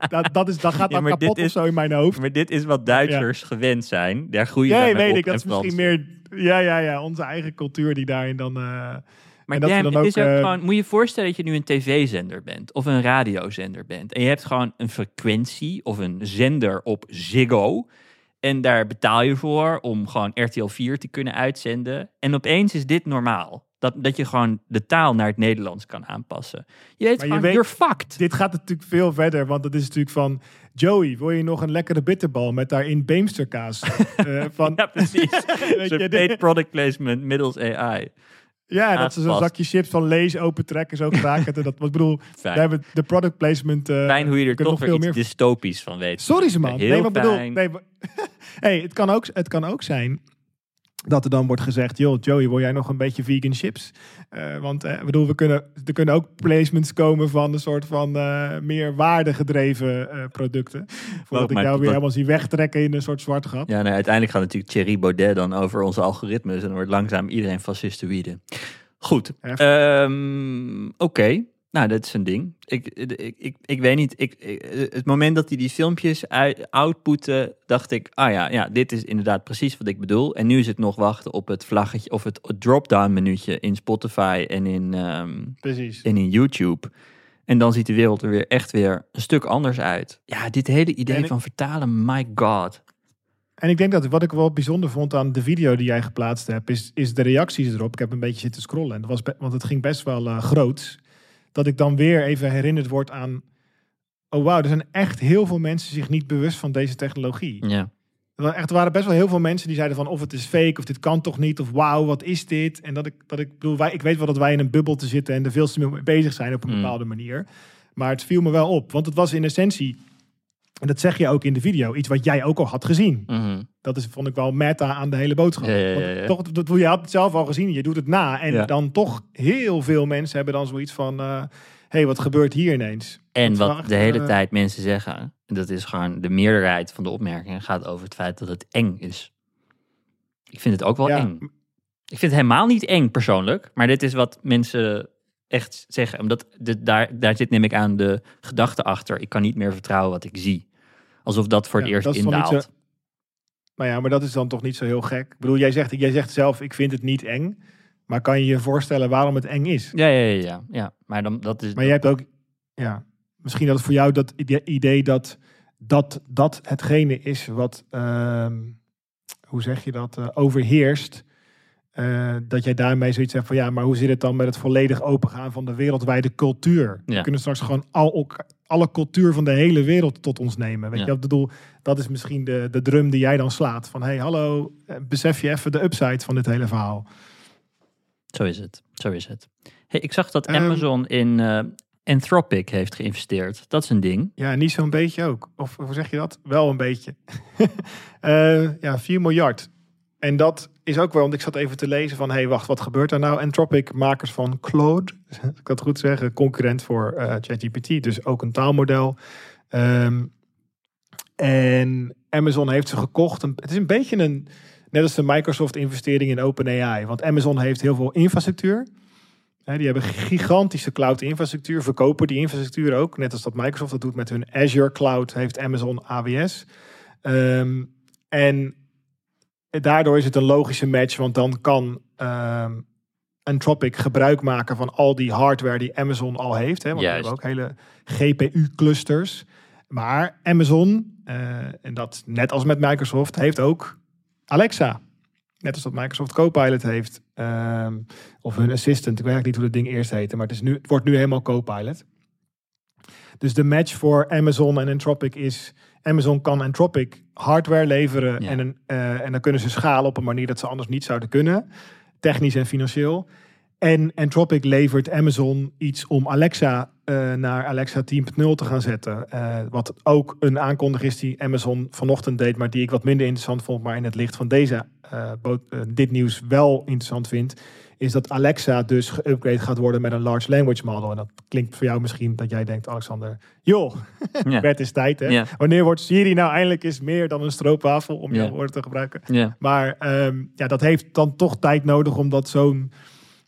dat, dat, is, dat gaat Ja, dan kapot dit of zo in mijn hoofd. Maar dit is wat Duitsers gewend zijn. Daar groeien mee weet op ik, dat en is misschien meer, ja, ja, ja, onze eigen cultuur die daarin dan... eh, Maar dat dan is ook, eh, gewoon, moet je je voorstellen dat je nu een tv-zender bent of een radiozender bent. En je hebt gewoon een frequentie of een zender op Ziggo. En daar betaal je voor om gewoon RTL 4 te kunnen uitzenden. En opeens is dit normaal. Dat, dat je gewoon de taal naar het Nederlands kan aanpassen. Je weet Maar je gewoon, weet- you're fucked. Dit gaat natuurlijk veel verder, want het is natuurlijk van... Joey, wil je nog een lekkere bitterbal met daarin beemsterkaas? Eh, van, Ja, precies. Weet je, dit- product placement middels AI. Ja, dat ze zo'n zakje chips van Lees opentrekken, zo kraken. dat, wat ik bedoel, Fijn. hebben de product placement... eh, Fijn hoe je er toch weer iets meer dystopisch van weet. Sorry ze man. Heel nee, maar bedoel, nee, hey, het, kan ook, het kan ook zijn dat er dan wordt gezegd, joh, Joey, wil jij nog een beetje vegan chips? Eh, want eh, bedoel, we kunnen, er kunnen ook placements komen van een soort van eh, meer waardegedreven eh, producten. Voordat ik jou dat- weer helemaal zie wegtrekken in een soort zwart gat. Ja, nee, uiteindelijk gaat natuurlijk Thierry Baudet dan over onze algoritmes. En dan wordt langzaam iedereen fascistoïde. Goed. Ehm, Oké. Nou, dat is een ding. Ik, ik, ik, ik weet niet. Ik, ik- het moment dat hij die filmpjes uit- outputte, dacht ik, ah ja, ja, dit is inderdaad precies wat ik bedoel. En nu is het nog wachten op het vlaggetje of het drop-down menuutje in Spotify en in, ehm, Precies. en in YouTube. En dan ziet de wereld er weer echt weer een stuk anders uit. Ja, dit hele idee ik- van vertalen, my god. En ik denk dat wat ik wel bijzonder vond aan de video die jij geplaatst hebt, is, is de reacties erop. Ik heb een beetje zitten scrollen, en dat was want het ging best wel eh groot. Dat ik dan weer even herinnerd word aan, oh wauw, er zijn echt heel veel mensen zich niet bewust van deze technologie. Ja. Er waren echt, er waren best wel heel veel mensen die zeiden van of het is fake, of dit kan toch niet, of wauw, wat is dit? En dat ik, dat ik bedoel, wij, ik weet wel dat wij in een bubbel te zitten en er veel te mee bezig zijn op een Mm. bepaalde manier. Maar het viel me wel op, want het was in essentie, en dat zeg je ook in de video, iets wat jij ook al had gezien. Mhm. Dat is, vond ik wel meta aan de hele boodschap. Ja, ja, ja, Want ja. Toch, dat, je had het zelf al gezien, je doet het na. En dan toch heel veel mensen hebben dan zoiets van... Hé, hey, wat gebeurt hier ineens? En wat de hele eh, tijd mensen zeggen, en dat is gewoon de meerderheid van de opmerkingen, gaat over het feit dat het eng is. Ik vind het ook wel eng. Ik vind het helemaal niet eng persoonlijk, maar dit is wat mensen echt zeggen. Omdat de, daar, daar zit neem ik aan de gedachte achter, ik kan niet meer vertrouwen wat ik zie. Alsof dat voor het Ja, eerst indaalt. zo- Nou ja, maar dat is dan toch niet zo heel gek. Ik bedoel, jij zegt, jij zegt zelf, ik vind het niet eng. Maar kan je je voorstellen waarom het eng is? Ja, ja, ja, ja, ja. Maar dan, dat is... Maar jij hebt ook, ja, misschien dat het voor jou dat ide- idee dat dat, dat hetgene is wat, ehm, hoe zeg je dat, eh, overheerst. Eh, dat jij daarmee zoiets zegt van ja, maar hoe zit het dan met het volledig opengaan van de wereldwijde cultuur? Ja. We kunnen straks gewoon al, ook alle cultuur van de hele wereld tot ons nemen. Weet Ja. je, ik bedoel, dat is misschien de, de drum die jij dan slaat. Van hey, hallo, eh, besef je even de upside van dit hele verhaal. Zo is het. Zo is het. Hey, ik zag dat Ehm, Amazon in eh, Anthropic heeft geïnvesteerd. Dat is een ding. Ja, niet zo'n beetje ook. Of hoe zeg je dat? Wel een beetje. Ja, 4 miljard. En dat is ook wel, want ik zat even te lezen van, hé, hey, wacht, wat gebeurt er nou? Anthropic, makers van Claude, ik dat goed zeg, een concurrent voor eh, ChatGPT, dus ook een taalmodel. Ehm, en Amazon heeft ze gekocht. Het is een beetje een, net als de Microsoft-investering in OpenAI. Want Amazon heeft heel veel infrastructuur. Die hebben gigantische cloud-infrastructuur, verkopen die infrastructuur ook. Net als dat Microsoft dat doet met hun Azure Cloud, heeft Amazon AWS. Ehm, en daardoor is het een logische match, want dan kan ehm, Anthropic gebruik maken van al die hardware die Amazon al heeft. Hè, want we hebben ook hele GPU-clusters. Maar Amazon, eh, en dat net als met Microsoft, heeft ook Alexa. Net als dat Microsoft Copilot heeft. ehm, of hun assistant. Ik weet eigenlijk niet hoe dat ding eerst heette. Maar het, is nu, het wordt nu helemaal Copilot. Dus de match voor Amazon en Anthropic is... Amazon kan Anthropic hardware leveren. Ja. En, een, eh, en dan kunnen ze schalen op een manier dat ze anders niet zouden kunnen. Technisch en financieel. En Anthropic levert Amazon iets om Alexa eh, naar Alexa 10.0 te gaan zetten. Eh, wat ook een aankondiging is die Amazon vanochtend deed, maar die ik wat minder interessant vond, maar in het licht van deze, eh, dit nieuws wel interessant vind, is dat Alexa dus geüpgrade gaat worden met een large language model. En dat klinkt voor jou misschien dat jij denkt, Alexander, joh, Ja. het is tijd hè. Wanneer wordt Siri nou eindelijk eens meer dan een stroopwafel, om jouw woorden te gebruiken? Maar ehm, ja, dat heeft dan toch tijd nodig omdat zo'n,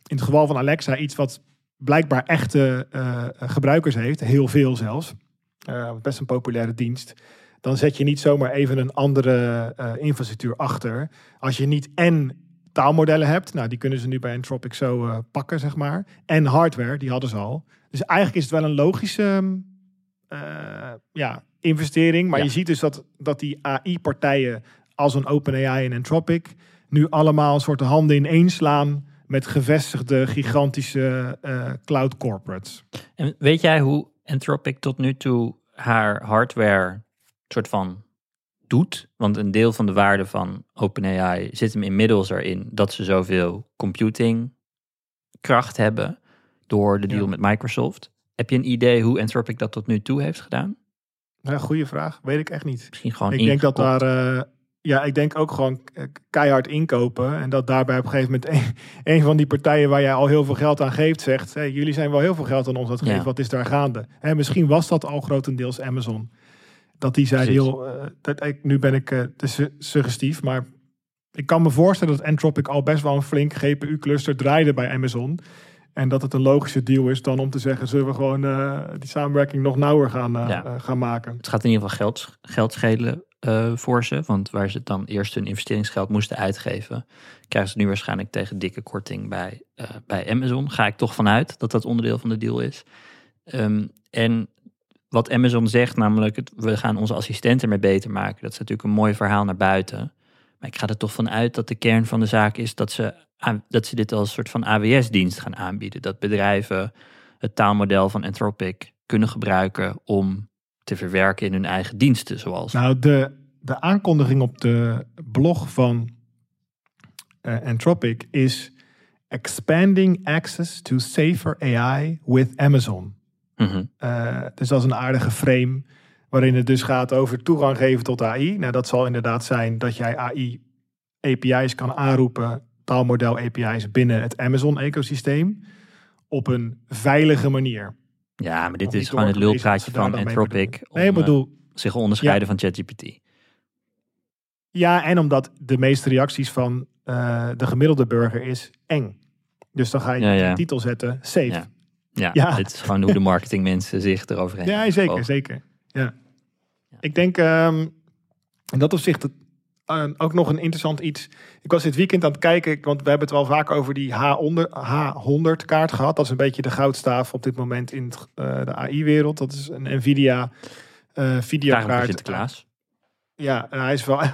in het geval van Alexa, iets wat blijkbaar echte eh, gebruikers heeft, heel veel zelfs, eh, best een populaire dienst, dan zet je niet zomaar even een andere eh, infrastructuur achter. Als je niet en taalmodellen hebt, nou die kunnen ze nu bij Anthropic zo eh, pakken, zeg maar, en hardware, die hadden ze al. Dus eigenlijk is het wel een logische eh, ja, investering. Maar Ja. je ziet dus dat, dat die AI-partijen als een OpenAI en Anthropic nu allemaal een soort handen in één slaan met gevestigde gigantische eh, cloud corporates. En weet jij hoe Anthropic tot nu toe haar hardware soort van doet? Want een deel van de waarde van OpenAI zit hem inmiddels erin dat ze zoveel computingkracht hebben door de deal Ja. met Microsoft. Heb je een idee hoe Anthropic dat tot nu toe heeft gedaan? Ja, goede vraag. Weet ik echt niet. Misschien gewoon ik denk dat daar. Ja, ik denk ook gewoon eh, keihard inkopen. En dat daarbij op een gegeven moment een, een van die partijen waar jij al heel veel geld aan geeft, zegt: hey, jullie zijn wel heel veel geld aan ons geven. Ja. Wat is daar gaande? En misschien was dat al grotendeels Amazon. Dat die zei: heel, eh, dat, ik, nu ben ik eh, te su- suggestief, maar ik kan me voorstellen dat Anthropic al best wel een flink GPU-cluster draaide bij Amazon. En dat het een logische deal is dan om te zeggen: zullen we gewoon eh, die samenwerking nog nauwer gaan, eh, Ja. eh, gaan maken? Het gaat in ieder geval geld, geld schelen voor ze. Want waar ze dan eerst hun investeringsgeld moesten uitgeven, krijgen ze nu waarschijnlijk tegen dikke korting bij, bij Amazon. Ga ik toch vanuit dat dat onderdeel van de deal is. Ehm, en wat Amazon zegt, namelijk het, we gaan onze assistenten meer beter maken. Dat is natuurlijk een mooi verhaal naar buiten. Maar ik ga er toch van uit dat de kern van de zaak is dat ze, dat ze dit als een soort van AWS-dienst gaan aanbieden. Dat bedrijven het taalmodel van Anthropic kunnen gebruiken om te verwerken in hun eigen diensten, zoals. Nou, de, de aankondiging op de blog van eh, Anthropic is expanding access to safer AI with Amazon. Mhm. Eh, dus dat is een aardige frame waarin het dus gaat over toegang geven tot AI. Nou, dat zal inderdaad zijn dat jij AI API's kan aanroepen, taalmodel API's binnen het Amazon-ecosysteem op een veilige manier. Ja, maar dit is gewoon het doorgelezen lulpraatje van Anthropic om Nee, eh, bedoel, zich onderscheiden van ChatGPT. Ja, en omdat de meeste reacties van eh, de gemiddelde burger is eng. Dus dan ga je Ja, ja. de titel zetten, safe. Ja. Ja. Dit is gewoon hoe de marketingmensen zich eroverheen Ja, zeker, zeker. Ja. Ik denk ehm, in dat opzicht het, eh, ook nog een interessant iets. Ik was dit weekend aan het kijken, want we hebben het wel vaak over die H100, H100 kaart gehad. Dat is een beetje de goudstaaf op dit moment in het, eh, de AI-wereld. Dat is een Nvidia voor videokaart. Sinterklaas. Ja, en hij is wel 50.000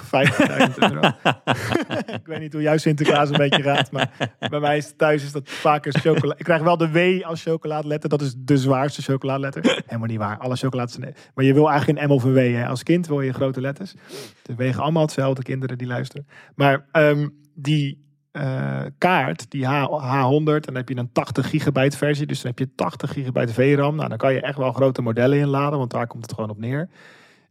euro. ik weet niet hoe jouw Sinterklaas een beetje gaat, maar bij mij is thuis is dat vaker chocola. Ik krijg wel de W als chocoladeletter. Dat is de zwaarste chocoladeletter. Helemaal niet waar. Alle chocolades zijn. Maar je wil eigenlijk een M of een W. Hè? Als kind wil je grote letters. Ze wegen allemaal hetzelfde, kinderen die luisteren. Maar ehm, die eh, kaart, die H, H100, en dan heb je een 80 gigabyte versie. Dus dan heb je 80 gigabyte VRAM. Nou, dan kan je echt wel grote modellen inladen, want daar komt het gewoon op neer.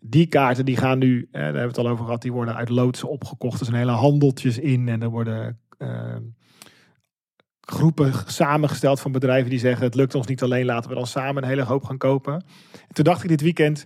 Die kaarten die gaan nu, eh, daar hebben we het al over gehad, die worden uit loodsen opgekocht. Er zijn hele handeltjes in en er worden eh, groepen samengesteld van bedrijven die zeggen het lukt ons niet alleen, laten we dan samen een hele hoop gaan kopen. En toen dacht ik dit weekend,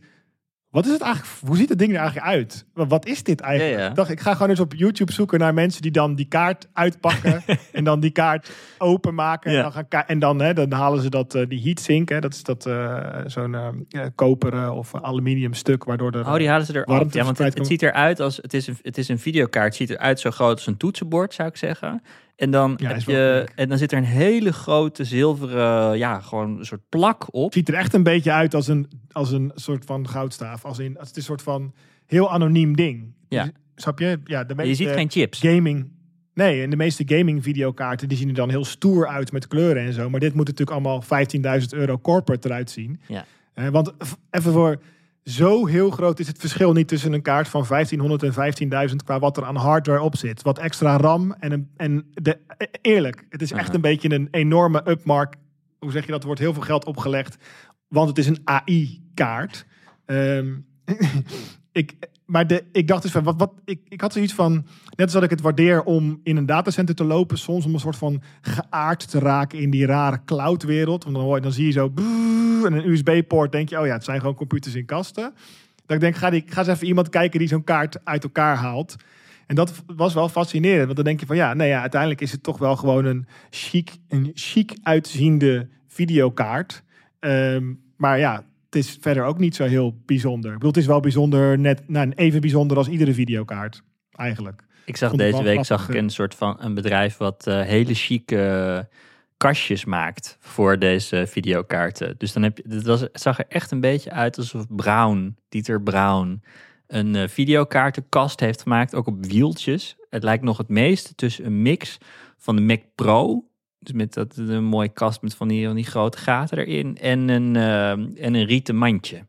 wat is het eigenlijk, hoe ziet het ding er eigenlijk uit? Wa- Wat is dit eigenlijk? Ja, ja. Ik dacht, ik ga gewoon eens op YouTube zoeken naar mensen die dan die kaart uitpakken en dan die kaart openmaken. Ja. En dan, gaan ka- en dan, hè, dan halen ze dat, eh, die heatsink, hè, dat is dat eh, zo'n eh, koperen of aluminium stuk, waardoor er... Oh, die halen ze er Warmte Ja, want het ziet eruit als het is, een, het is een videokaart. Het ziet eruit zo groot als een toetsenbord, zou ik zeggen. En dan, Ja, heb je, en dan zit er een hele grote zilveren, ja, gewoon een soort plak op. Ziet er echt een beetje uit als een, als een soort van goudstaaf. Als in, het is een soort van heel anoniem ding. Ja. Dus, Snap je? Ja, de En je meeste ziet geen chips. gaming... Nee, en de meeste gaming videokaarten die zien er dan heel stoer uit met kleuren en zo. Maar dit moet natuurlijk allemaal 15.000 euro corporate eruit zien. Ja. Eh, want even voor... Zo heel groot is het verschil niet tussen een kaart van 1500 en 15.000 qua wat er aan hardware op zit. Wat extra RAM en, een, en de, e- eerlijk, het is echt een beetje een enorme upmark. Hoe zeg je dat? Er wordt heel veel geld opgelegd, want het is een AI-kaart. Ehm, ik, maar de, ik dacht dus van, wat, wat, ik, ik had zoiets van, net als dat ik het waardeer om in een datacenter te lopen, soms om een soort van geaard te raken in die rare cloud-wereld. Want dan, hoor dan zie je zo, en een USB-poort, denk je, oh ja, het zijn gewoon computers in kasten. Dat ik denk, ga, ga eens even iemand kijken die zo'n kaart uit elkaar haalt. En dat was wel fascinerend, want dan denk je van, ja, nee, ja, uiteindelijk is het toch wel gewoon een chic, een chic uitziende videokaart. Ehm, maar ja, het is verder ook niet zo heel bijzonder. Ik bedoel, het is wel bijzonder, net nou, even bijzonder als iedere videokaart, eigenlijk. Ik zag Vond deze week zag ik een soort van een bedrijf wat eh, hele chique kastjes maakt voor deze videokaarten. Dus dan heb je, het, was, het zag er echt een beetje uit alsof Brown, Dieter Brown, een eh, videokaartenkast heeft gemaakt, ook op wieltjes. Het lijkt nog het meeste tussen een mix van de Mac Pro Dus met dat, een mooie kast met van die, van die grote gaten erin. En een, eh, en een rieten mandje.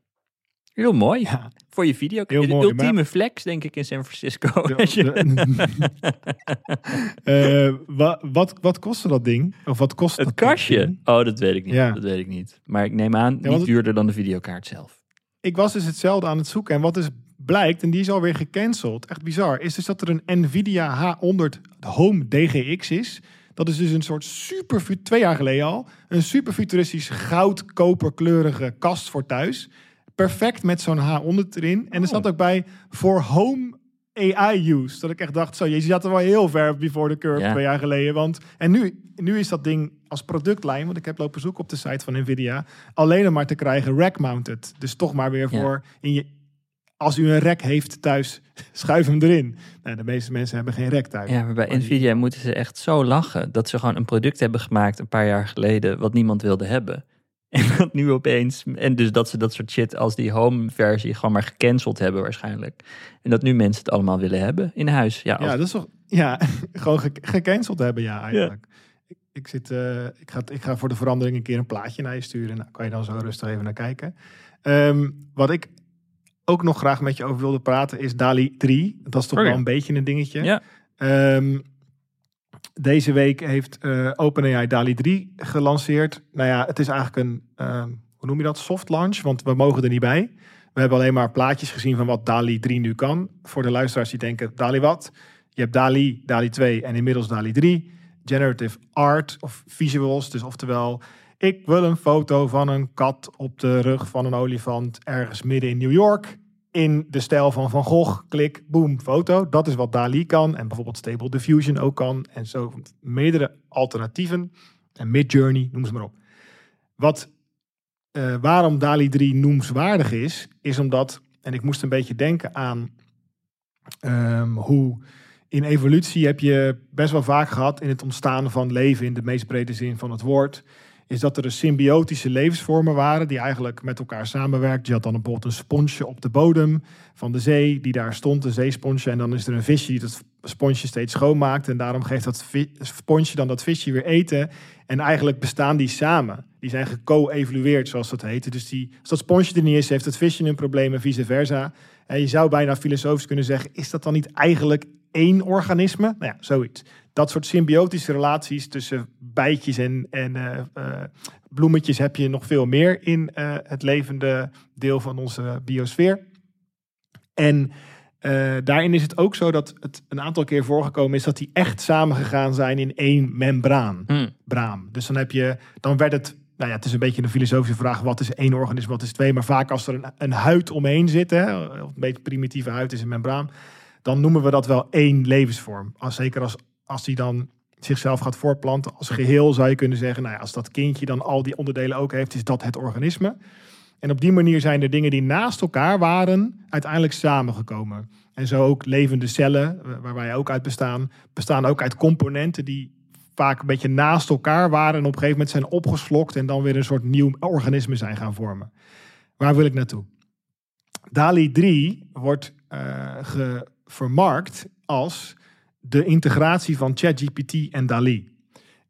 Heel mooi. Ja. Voor je video. Heel de mooi, ultieme maar- flex, denk ik, in San Francisco. Eh, wa- wat, wat kostte dat ding? Of wat kost het dat kastje. ding? Oh, dat weet ik niet. Ja. Dat weet ik niet. Maar ik neem aan, niet het- duurder dan de videokaart zelf. Ik was dus hetzelfde aan het zoeken. En wat dus blijkt, en die is alweer gecanceld, echt bizar, is dus dat er een Nvidia H100 Home DGX is. Dat is dus een soort super, twee jaar geleden al, een super futuristisch goud-koperkleurige kast voor thuis. Perfect met zo'n H100 erin. En er Oh. zat ook bij voor home AI use. Dat ik echt dacht, zo, je zat er wel heel ver before the curve Ja. twee jaar geleden. Want, en nu, nu is dat ding als productlijn, want ik heb lopen zoeken op de site van Nvidia, alleen maar te krijgen rack-mounted. Dus toch maar weer Ja. voor, in je, als u een rack heeft thuis, schuif hem erin. Nou, de meeste mensen hebben geen rack thuis. Ja, maar bij Nvidia moeten ze echt zo lachen dat ze gewoon een product hebben gemaakt een paar jaar geleden wat niemand wilde hebben. En dat nu opeens, en dus dat ze dat soort shit als die home versie gewoon maar gecanceld hebben waarschijnlijk. En dat nu mensen het allemaal willen hebben in huis. Ja, als- Ja, dat is toch, ja, gewoon ge- gecanceld hebben, ja, eigenlijk. Ik, ik, zit, eh, ik, ga, ik ga voor de verandering een keer een plaatje naar je sturen. Nou, kan je dan zo rustig even naar kijken. Ehm, wat ik ook nog graag met je over wilde praten is DALI 3. Dat is toch Oh, wel een beetje een dingetje. Ja. Ehm, deze week heeft eh, OpenAI DALI 3 gelanceerd. Nou ja, het is eigenlijk een, ehm, hoe noem je dat, soft launch, want we mogen er niet bij. We hebben alleen maar plaatjes gezien van wat DALI 3 nu kan. Voor de luisteraars die denken, DALI wat? Je hebt DALI, DALI 2 en inmiddels DALI 3. Generative art of visuals, dus oftewel... Ik wil een foto van een kat op de rug van een olifant ergens midden in New York. In de stijl van Van Gogh. Klik, boom, foto. Dat is wat DALI kan. En bijvoorbeeld Stable Diffusion ook kan. En zo meerdere alternatieven. En Midjourney, noem ze maar op. Wat, eh, waarom DALI 3 noemswaardig is, is omdat... En ik moest een beetje denken aan ehm, hoe in evolutie heb je best wel vaak gehad in het ontstaan van leven in de meest brede zin van het woord. Is dat er dus symbiotische levensvormen waren die eigenlijk met elkaar samenwerkten. Je had dan bijvoorbeeld een sponsje op de bodem van de zee die daar stond, een zeesponsje. En dan is er een visje die dat sponsje steeds schoonmaakt. En daarom geeft dat sponsje dan dat visje weer eten. En eigenlijk bestaan die samen. Die zijn geco-evolueerd, zoals dat heet. Dus die, als dat sponsje er niet is, heeft het visje een probleem en vice versa. En je zou bijna filosofisch kunnen zeggen, is dat dan niet eigenlijk één organisme? Nou ja, zoiets. Dat soort symbiotische relaties tussen bijtjes en, en eh, eh, bloemetjes heb je nog veel meer in eh, het levende deel van onze biosfeer. En daarin is het ook zo dat het een aantal keer voorgekomen is dat die echt samengegaan zijn in één membraan Hm. braam. Dus dan heb je, dan werd het, nou ja, het is een beetje een filosofische vraag, wat is één organisme, wat is twee, maar vaak als er een, een huid omheen zit, hè, een beetje primitieve huid is een membraan, dan noemen we dat wel één levensvorm. Als, zeker als, als die dan zichzelf gaat voortplanten als geheel, zou je kunnen zeggen, nou ja, als dat kindje dan al die onderdelen ook heeft, is dat het organisme. En op die manier zijn er dingen die naast elkaar waren, uiteindelijk samengekomen. En zo ook levende cellen, eh, waar wij ook uit bestaan, bestaan ook uit componenten die vaak een beetje naast elkaar waren en op een gegeven moment zijn opgeslokt en dan weer een soort nieuw organisme zijn gaan vormen. Waar wil ik naartoe? DALI 3 wordt eh, ge- vermarkt als de integratie van ChatGPT en DALI.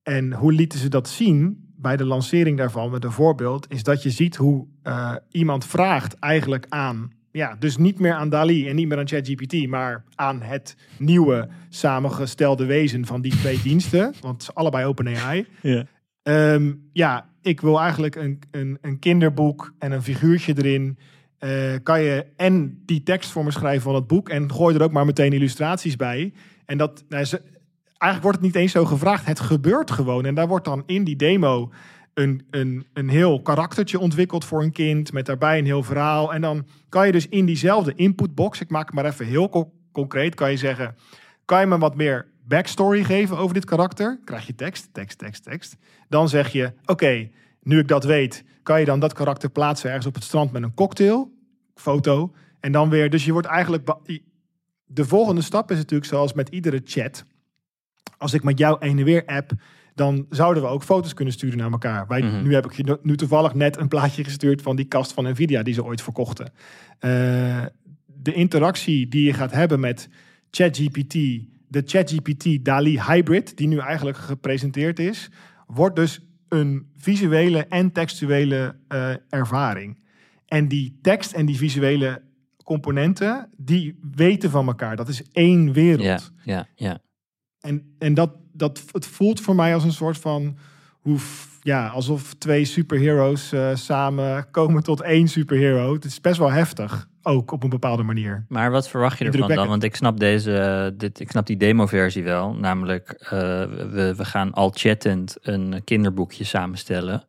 En hoe lieten ze dat zien bij de lancering daarvan met een voorbeeld, is dat je ziet hoe eh, iemand vraagt eigenlijk aan, ja, dus niet meer aan DALI en niet meer aan ChatGPT, maar aan het nieuwe samengestelde wezen van die twee diensten, want het is allebei OpenAI. Ja. Ehm, ja, ik wil eigenlijk een, een, een kinderboek en een figuurtje erin. Eh, kan je en die tekst voor me schrijven van het boek en gooi er ook maar meteen illustraties bij. En dat, nou, ze, eigenlijk wordt het niet eens zo gevraagd. Het gebeurt gewoon. En daar wordt dan in die demo een, een, een heel karaktertje ontwikkeld voor een kind. Met daarbij een heel verhaal. En dan kan je dus in diezelfde inputbox, ik maak het maar even heel co- concreet, kan je zeggen: kan je me wat meer backstory geven over dit karakter? Krijg je tekst, tekst, tekst, tekst. Dan zeg je: oké, nu ik dat weet, kan je dan dat karakter plaatsen ergens op het strand met een cocktail, foto. En dan weer, dus je wordt eigenlijk. De volgende stap is natuurlijk zoals met iedere chat. Als ik met jou heen en weer app, dan zouden we ook foto's kunnen sturen naar elkaar. Wij, Mhm. Nu heb ik je nu toevallig net een plaatje gestuurd van die kast van Nvidia die ze ooit verkochten. Eh, de interactie die je gaat hebben met ChatGPT, de ChatGPT DALI Hybrid, die nu eigenlijk gepresenteerd is, wordt dus een visuele en textuele eh, ervaring. En die tekst en die visuele componenten, die weten van elkaar. Dat is één wereld. Ja, ja, ja. En, en dat, dat, het voelt voor mij als een soort van, hoe, ja, alsof twee superheroes eh, samen komen tot één superhero. Het is best wel heftig, ook op een bepaalde manier. Maar wat verwacht je ervan dan? Want ik snap deze, dit, ik snap die demo-versie wel. Namelijk, eh, we, we gaan al chattend een kinderboekje samenstellen.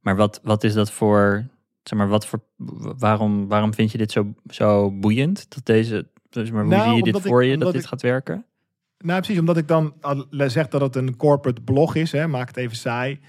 Maar wat, wat is dat voor, zeg maar, wat voor, waarom, waarom vind je dit zo, zo boeiend? Dat deze, dus maar hoe Nou, zie je dit ik- voor je, dat dit ik- gaat werken? Nou, precies, omdat ik dan al zeg dat het een corporate blog is, hè, maak het even saai.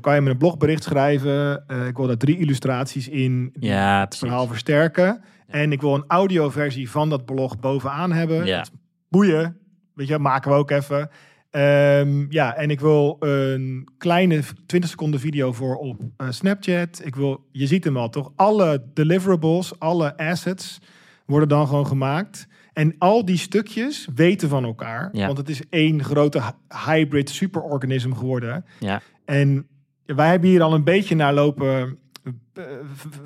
Kan je me een blogbericht schrijven? Eh, ik wil daar drie illustraties in Ja, het verhaal versterken. En ik wil een audioversie van dat blog bovenaan hebben. Ja. Boeien, weet je, maken we ook even. Ehm, ja, en ik wil een kleine 20 seconden video voor op eh, Snapchat. Ik wil, je ziet hem al toch? Alle deliverables, alle assets worden dan gewoon gemaakt. En al die stukjes weten van elkaar. Ja. Want het is één grote hy- hybrid superorganisme geworden. Ja. En wij hebben hier al een beetje naar lopen,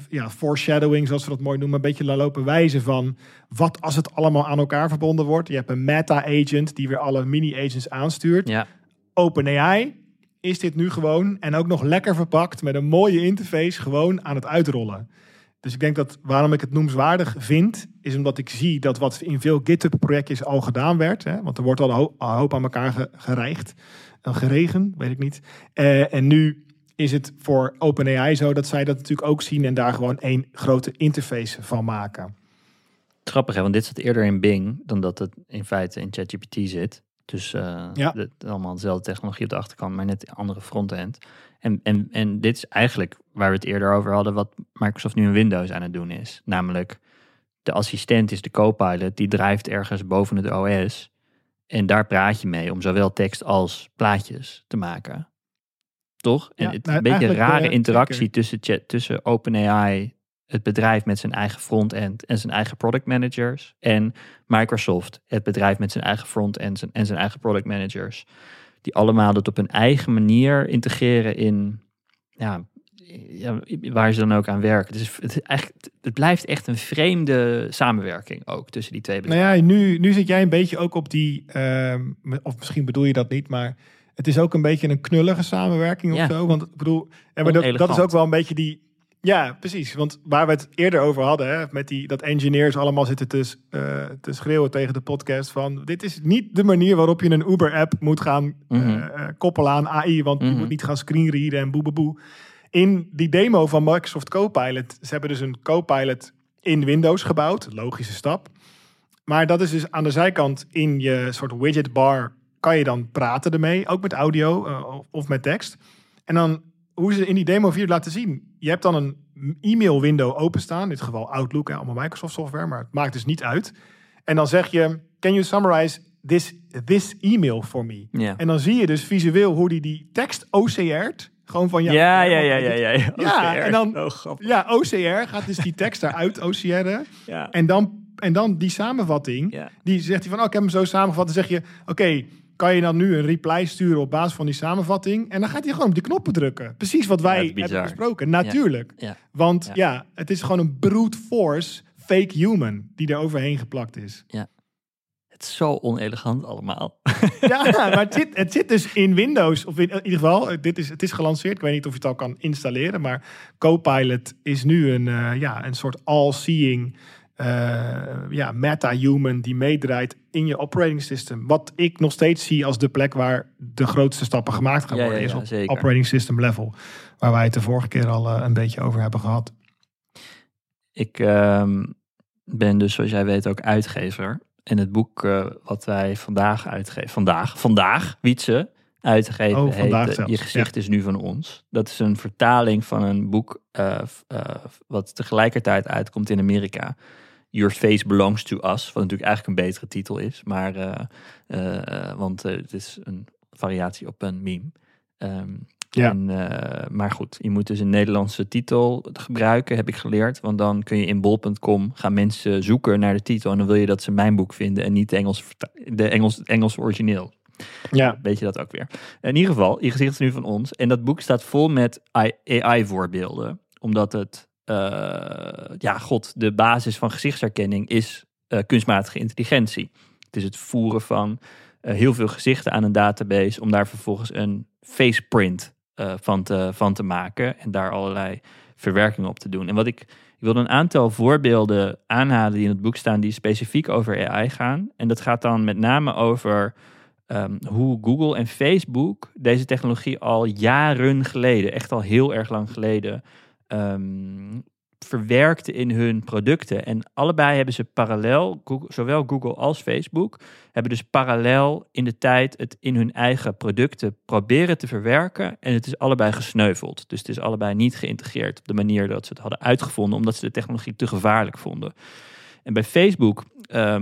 ja, foreshadowing, zoals we dat mooi noemen, een beetje lopen wijzen van wat als het allemaal aan elkaar verbonden wordt. Je hebt een meta-agent die weer alle mini-agents aanstuurt. Ja, OpenAI is dit nu gewoon en ook nog lekker verpakt met een mooie interface gewoon aan het uitrollen. Dus ik denk dat waarom ik het noemswaardig vind, is omdat ik zie dat wat in veel GitHub-projectjes al gedaan werd. Hè, want er wordt al een ho- een hoop aan elkaar ge- gereigd. Uh, geregen, weet ik niet. Eh, en nu is het voor OpenAI zo dat zij dat natuurlijk ook zien en daar gewoon één grote interface van maken. grappig hè, want dit zit eerder in Bing dan dat het in feite in ChatGPT zit. Dus eh Ja. de- allemaal dezelfde technologie op de achterkant, maar net een andere frontend. En, en, en dit is eigenlijk waar we het eerder over hadden, wat Microsoft nu in Windows aan het doen is. Namelijk, de assistent is de co-pilot, die drijft ergens boven het OS. En daar praat je mee om zowel tekst als plaatjes te maken. Toch? En Ja, het nou, een beetje een rare eh, interactie zeker. tussen, chat, tussen OpenAI, het bedrijf met zijn eigen front-end en zijn eigen product managers. En Microsoft, het bedrijf met zijn eigen front-end en- en zijn eigen product managers. Die allemaal dat op hun eigen manier integreren in ja, ja, waar ze dan ook aan werken. Dus het, is echt, het blijft echt een vreemde samenwerking ook tussen die twee Nou bedrijven. ja, nu, nu zit jij een beetje ook op die, ehm, of misschien bedoel je dat niet, maar het is ook een beetje een knullige samenwerking Ja. of zo. Want ik bedoel, ja, maar dat, dat is ook wel een beetje die, ja, precies. Want waar we het eerder over hadden, hè, met die, dat engineers allemaal zitten te, eh, te schreeuwen tegen de podcast van, dit is niet de manier waarop je een Uber-app moet gaan eh, Mhm. eh, koppelen aan AI, want je Mhm. moet niet gaan screenreaden en boe In die demo van Microsoft Copilot, ze hebben dus een Copilot in Windows gebouwd, logische stap. Maar dat is dus aan de zijkant in je soort widget bar kan je dan praten ermee, ook met audio eh, of- met tekst. En dan hoe ze in die demo video laten zien, je hebt dan een e-mail window openstaan, in dit geval Outlook en allemaal Microsoft software, maar het maakt dus niet uit. En dan zeg je, can you summarize this, this email for me? Ja. En dan zie je dus visueel hoe die die tekst OCR't, gewoon van ja. Ja, ja, ja, ja, ja. ja. En dan- Oh. Ja, OCR gaat dus die tekst daaruit OCR'en. Ja. En dan, en dan die samenvatting, Ja. die zegt hij van, oh, ik heb hem zo samengevat. Dan zeg je, oké, kan je dan nu een reply sturen op basis van die samenvatting? En dan gaat hij gewoon op die knoppen drukken. Precies wat Ja, wij hebben besproken. Natuurlijk. Ja. Want Ja. ja. het is gewoon een brute force fake human die er overheen geplakt is. Het is zo onelegant allemaal. Ja, maar het zit, het zit dus in Windows, of in, in ieder geval, dit is, het is gelanceerd. Ik weet niet of je het al kan installeren, maar Copilot is nu een, eh, ja, een soort all-seeing eh, ja, meta-human die meedraait in je operating system. Wat ik nog steeds zie als de plek waar de grootste stappen gemaakt gaan Ja, worden, ja, is op zeker. operating system level. Waar wij het de vorige keer al eh, een beetje over hebben gehad. Ik ehm, ben dus, zoals jij weet, ook uitgever. En het boek eh, wat wij vandaag uitgeven, vandaag, vandaag, Wietse, uitgeven, Oh, vandaag heet zelfs, Je gezicht is nu van ons. Dat is een vertaling van een boek wat tegelijkertijd uitkomt in Amerika. Your Face Belongs to Us, wat natuurlijk eigenlijk een betere titel is. Maar, eh, eh, eh, want het is een variatie op een meme. Ehm, Ja. En, maar goed, je moet dus een Nederlandse titel gebruiken, heb ik geleerd. Want dan kun je in bol.com gaan mensen zoeken naar de titel. En dan wil je dat ze mijn boek vinden en niet de Engelse, verta- de Engels, het Engelse origineel. Ja. Weet je dat ook weer. In ieder geval, je gezicht is nu van ons. En dat boek staat vol met AI-voorbeelden. Omdat het, ja, god, de basis van gezichtsherkenning is eh, kunstmatige intelligentie. Het is het voeren van eh, heel veel gezichten aan een database. Om daar vervolgens een faceprint eh, van, te, van te maken. En daar allerlei verwerkingen op te doen. En wat ik, ik wilde een aantal voorbeelden aanhalen die in het boek staan. Die specifiek over AI gaan. En dat gaat dan met name over ehm, hoe Google en Facebook deze technologie al jaren geleden, echt al heel erg lang geleden, ehm, verwerkten in hun producten. En allebei hebben ze parallel, zowel Google als Facebook, hebben dus parallel in de tijd het in hun eigen producten proberen te verwerken. En het is allebei gesneuveld. Dus het is allebei niet geïntegreerd op de manier dat ze het hadden uitgevonden, omdat ze de technologie te gevaarlijk vonden. En bij Facebook eh,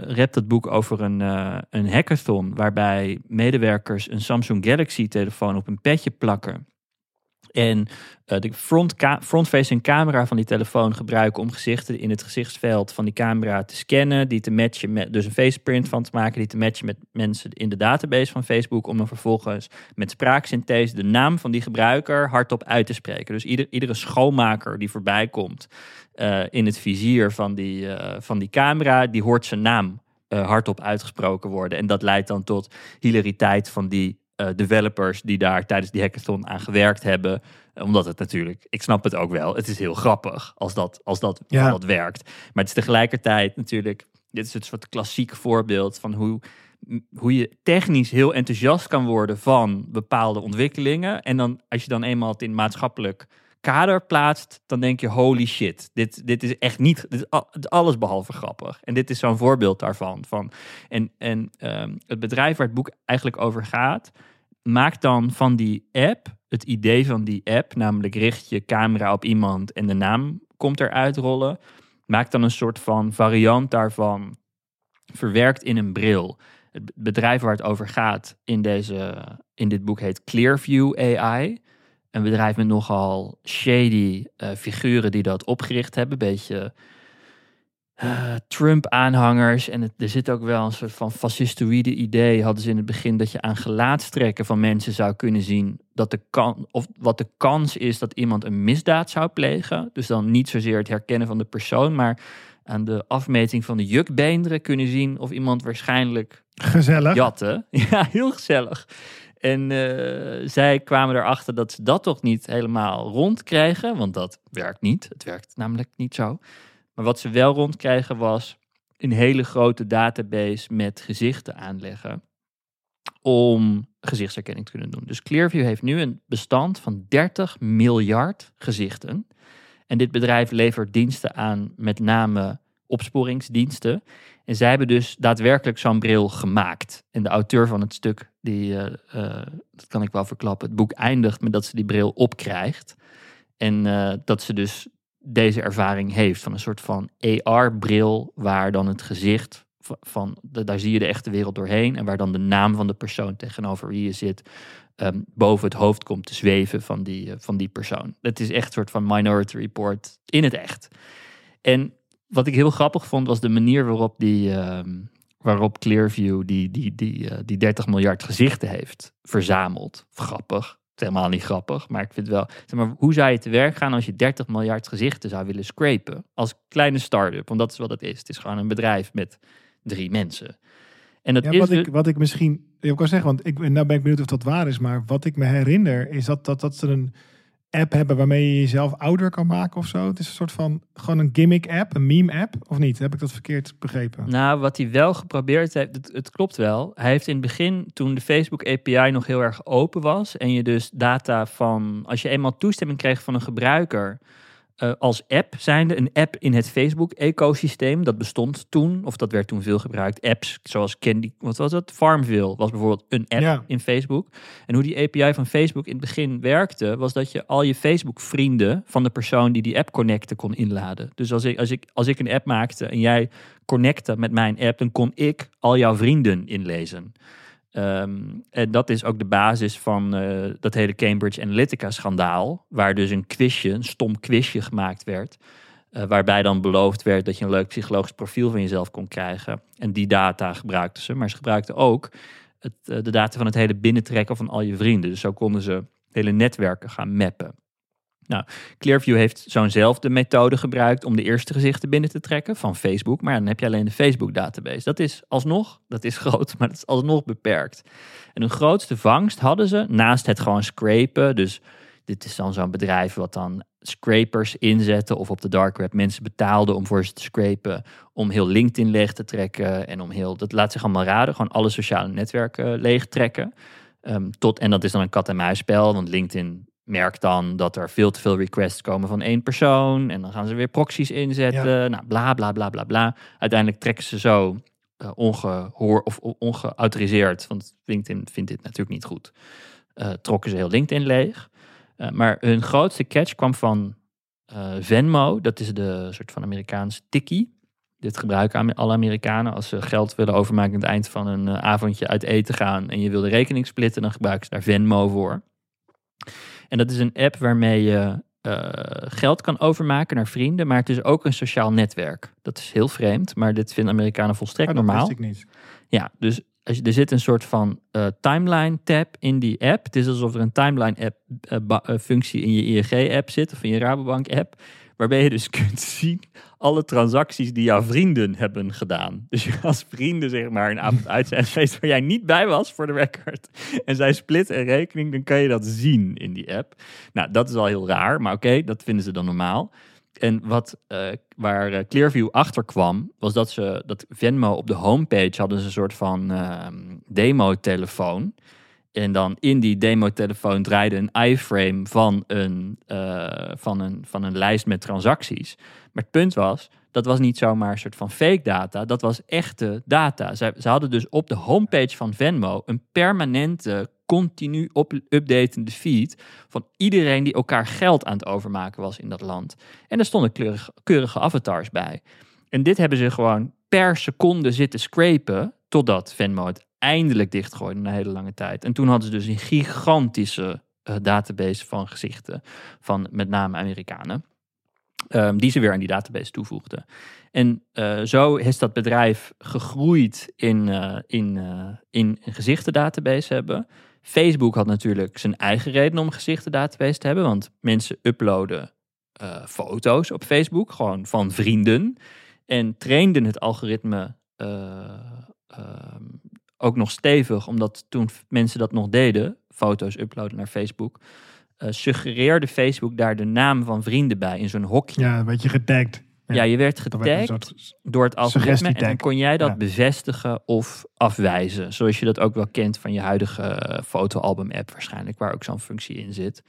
rept het boek over een, eh, een hackathon waarbij medewerkers een Samsung Galaxy telefoon op een petje plakken. En eh, de front ca- front-facing camera van die telefoon gebruiken om gezichten in het gezichtsveld van die camera te scannen, die te matchen met, dus een faceprint van te maken, die te matchen met mensen in de database van Facebook, om dan vervolgens met spraaksynthese de naam van die gebruiker hardop uit te spreken. Dus ieder, iedere schoonmaker die voorbij komt eh, in het vizier van die, eh, van die camera, die hoort zijn naam hardop uitgesproken worden. En dat leidt dan tot hilariteit van die eh, developers die daar tijdens die hackathon aan gewerkt hebben. Omdat het natuurlijk, ik snap het ook wel, het is heel grappig als dat, als dat, Ja. als dat werkt. Maar het is tegelijkertijd natuurlijk, dit is het soort klassiek voorbeeld van hoe, hoe je technisch heel enthousiast kan worden van bepaalde ontwikkelingen. En dan als je dan eenmaal het in maatschappelijk kader plaatst, dan denk je holy shit, dit, dit is echt niet, dit alles behalve grappig. En dit is zo'n voorbeeld daarvan. Van, en en ehm, het bedrijf waar het boek eigenlijk over gaat, maakt dan van die app, het idee van die app, namelijk richt je camera op iemand en de naam komt eruit rollen, maakt dan een soort van variant daarvan, verwerkt in een bril. Het bedrijf waar het over gaat in, deze, in dit boek heet Clearview AI. Een bedrijf met nogal shady eh, figuren die dat opgericht hebben. Beetje eh, Trump-aanhangers. En het, er zit ook wel een soort van fascistoïde idee. Hadden ze in het begin dat je aan gelaatstrekken van mensen zou kunnen zien. Dat de kan, of wat de kans is dat iemand een misdaad zou plegen. Dus dan niet zozeer het herkennen van de persoon, maar aan de afmeting van de jukbeenderen kunnen zien of iemand waarschijnlijk Gezellig. jatten. Ja, heel gezellig. En eh, zij kwamen erachter dat ze dat toch niet helemaal rondkregen, want dat werkt niet. Het werkt namelijk niet zo. Maar wat ze wel rondkregen was een hele grote database met gezichten aanleggen om gezichtsherkenning te kunnen doen. Dus Clearview heeft nu een bestand van 30 miljard gezichten. En dit bedrijf levert diensten aan, met name opsporingsdiensten. En zij hebben dus daadwerkelijk zo'n bril gemaakt. En de auteur van het stuk, die, eh, eh, dat kan ik wel verklappen, het boek eindigt met dat ze die bril opkrijgt. En eh, dat ze dus deze ervaring heeft van een soort van AR-bril, waar dan het gezicht van, daar zie je de echte wereld doorheen. En waar dan de naam van de persoon tegenover wie je zit, ehm, boven het hoofd komt te zweven van die, van die persoon. Het is echt een soort van Minority Report in het echt. En wat ik heel grappig vond, was de manier waarop die. ehm, waarop Clearview die, die, die, eh, die 30 miljard gezichten heeft verzameld. Grappig. Het is helemaal niet grappig, maar ik vind wel. Zeg maar, hoe zou je te werk gaan als je 30 miljard gezichten zou willen scrapen? Als kleine start-up, want dat is wat het is. Het is gewoon een bedrijf met drie mensen. En dat Ja, is wat, ik, wat ik misschien, ik kan zeggen, want ik, nou ben ik benieuwd of dat waar is, maar wat ik me herinner is dat, dat, dat ze een app hebben waarmee je jezelf ouder kan maken of zo. Het is een soort van, gewoon een gimmick app, een meme app, of niet? Heb ik dat verkeerd begrepen? Nou, wat hij wel geprobeerd heeft, het, het klopt wel. Hij heeft in het begin, toen de Facebook API nog heel erg open was en je dus data van, als je eenmaal toestemming kreeg van een gebruiker eh, als app zijnde, een app in het Facebook-ecosysteem, dat bestond toen, of dat werd toen veel gebruikt. Apps zoals Candy, wat was het? Farmville was bijvoorbeeld een app Ja. in Facebook. En hoe die API van Facebook in het begin werkte, was dat je al je Facebook-vrienden van de persoon die die app connecte kon inladen. Dus als ik, als ik, als ik een app maakte en jij connecte met mijn app, dan kon ik al jouw vrienden inlezen. Ehm, en dat is ook de basis van eh, dat hele Cambridge Analytica-schandaal. Waar dus een quizje, een stom quizje gemaakt werd. eh, waarbij dan beloofd werd dat je een leuk psychologisch profiel van jezelf kon krijgen. En die data gebruikten ze. Maar ze gebruikten ook het, eh, de data van het hele binnentrekken van al je vrienden. Dus zo konden ze hele netwerken gaan mappen. Nou, Clearview heeft zo'nzelfde methode gebruikt om de eerste gezichten binnen te trekken van Facebook. Maar dan heb je alleen de Facebook-database. Dat is alsnog, dat is groot, maar dat is alsnog beperkt. En hun grootste vangst hadden ze, naast het gewoon scrapen. Dus dit is dan zo'n bedrijf wat dan scrapers inzetten of op de dark web mensen betaalden om voor ze te scrapen. Om heel LinkedIn leeg te trekken en om heel, dat laat zich allemaal raden, gewoon alle sociale netwerken leeg trekken. Ehm, tot, en dat is dan een kat-en-muisspel, want LinkedIn merkt dan dat er veel te veel requests komen van één persoon. En dan gaan ze weer proxies inzetten. Nou, bla bla bla bla bla. Uiteindelijk trekken ze zo uh, ongehoor of ongeautoriseerd, want LinkedIn vindt dit natuurlijk niet goed. Uh, trokken ze heel LinkedIn leeg. Uh, maar hun grootste catch kwam van Venmo. Dat is de soort van Amerikaanse tikkie. Dit gebruiken alle Amerikanen als ze geld willen overmaken aan het eind van een avondje uit eten gaan en je wil de rekening splitten, dan gebruiken ze daar Venmo voor. En dat is een app waarmee je uh, geld kan overmaken naar vrienden, maar het is ook een sociaal netwerk. Dat is heel vreemd, maar dit vinden Amerikanen volstrekt oh, normaal. ik niet. Ja, dus als je, er zit een soort van uh, timeline tab in die app. Het is alsof er een timeline app uh, functie in je ING app zit of in je Rabobank app. Waarbij je dus kunt zien alle transacties die jouw vrienden hebben gedaan. Dus als vrienden zeg maar een avond uit zijn geweest waar jij niet bij was voor de record. En zij splitten een rekening, dan kan je dat zien in die app. Nou, dat is al heel raar, maar oké, dat vinden ze dan normaal. En wat, uh, waar uh, Clearview achter kwam, was dat ze dat Venmo op de homepage hadden ze een soort van uh, demo-telefoon. En dan in die demo-telefoon draaide een iframe van een, uh, van, een, van een lijst met transacties. Maar het punt was, dat was niet zomaar een soort van fake data, dat was echte data. Ze, ze hadden dus op de homepage van Venmo een permanente, continu op, updatende feed van iedereen die elkaar geld aan het overmaken was in dat land. En er stonden keurige, keurige avatars bij. En dit hebben ze gewoon per seconde zitten scrapen, totdat Venmo het eindelijk dichtgooide na een hele lange tijd. En toen hadden ze dus een gigantische uh, database van gezichten van met name Amerikanen. Um, die ze weer aan die database toevoegden. En uh, zo is dat bedrijf gegroeid in, uh, in, in een gezichtendatabase hebben. Facebook had natuurlijk zijn eigen reden om een gezichtendatabase te hebben. Want mensen uploaden foto's op Facebook, gewoon van vrienden. En trainden het algoritme ehm, ook nog stevig, omdat toen mensen dat nog deden, foto's uploaden naar Facebook, uh, suggereerde Facebook daar de naam van vrienden bij in zo'n hokje. Ja, een beetje getagd. Ja, ja je werd getagd door het algoritme en dan kon jij dat ja. bevestigen of afwijzen. Zoals je dat ook wel kent van je huidige fotoalbum app waarschijnlijk, waar ook zo'n functie in zit.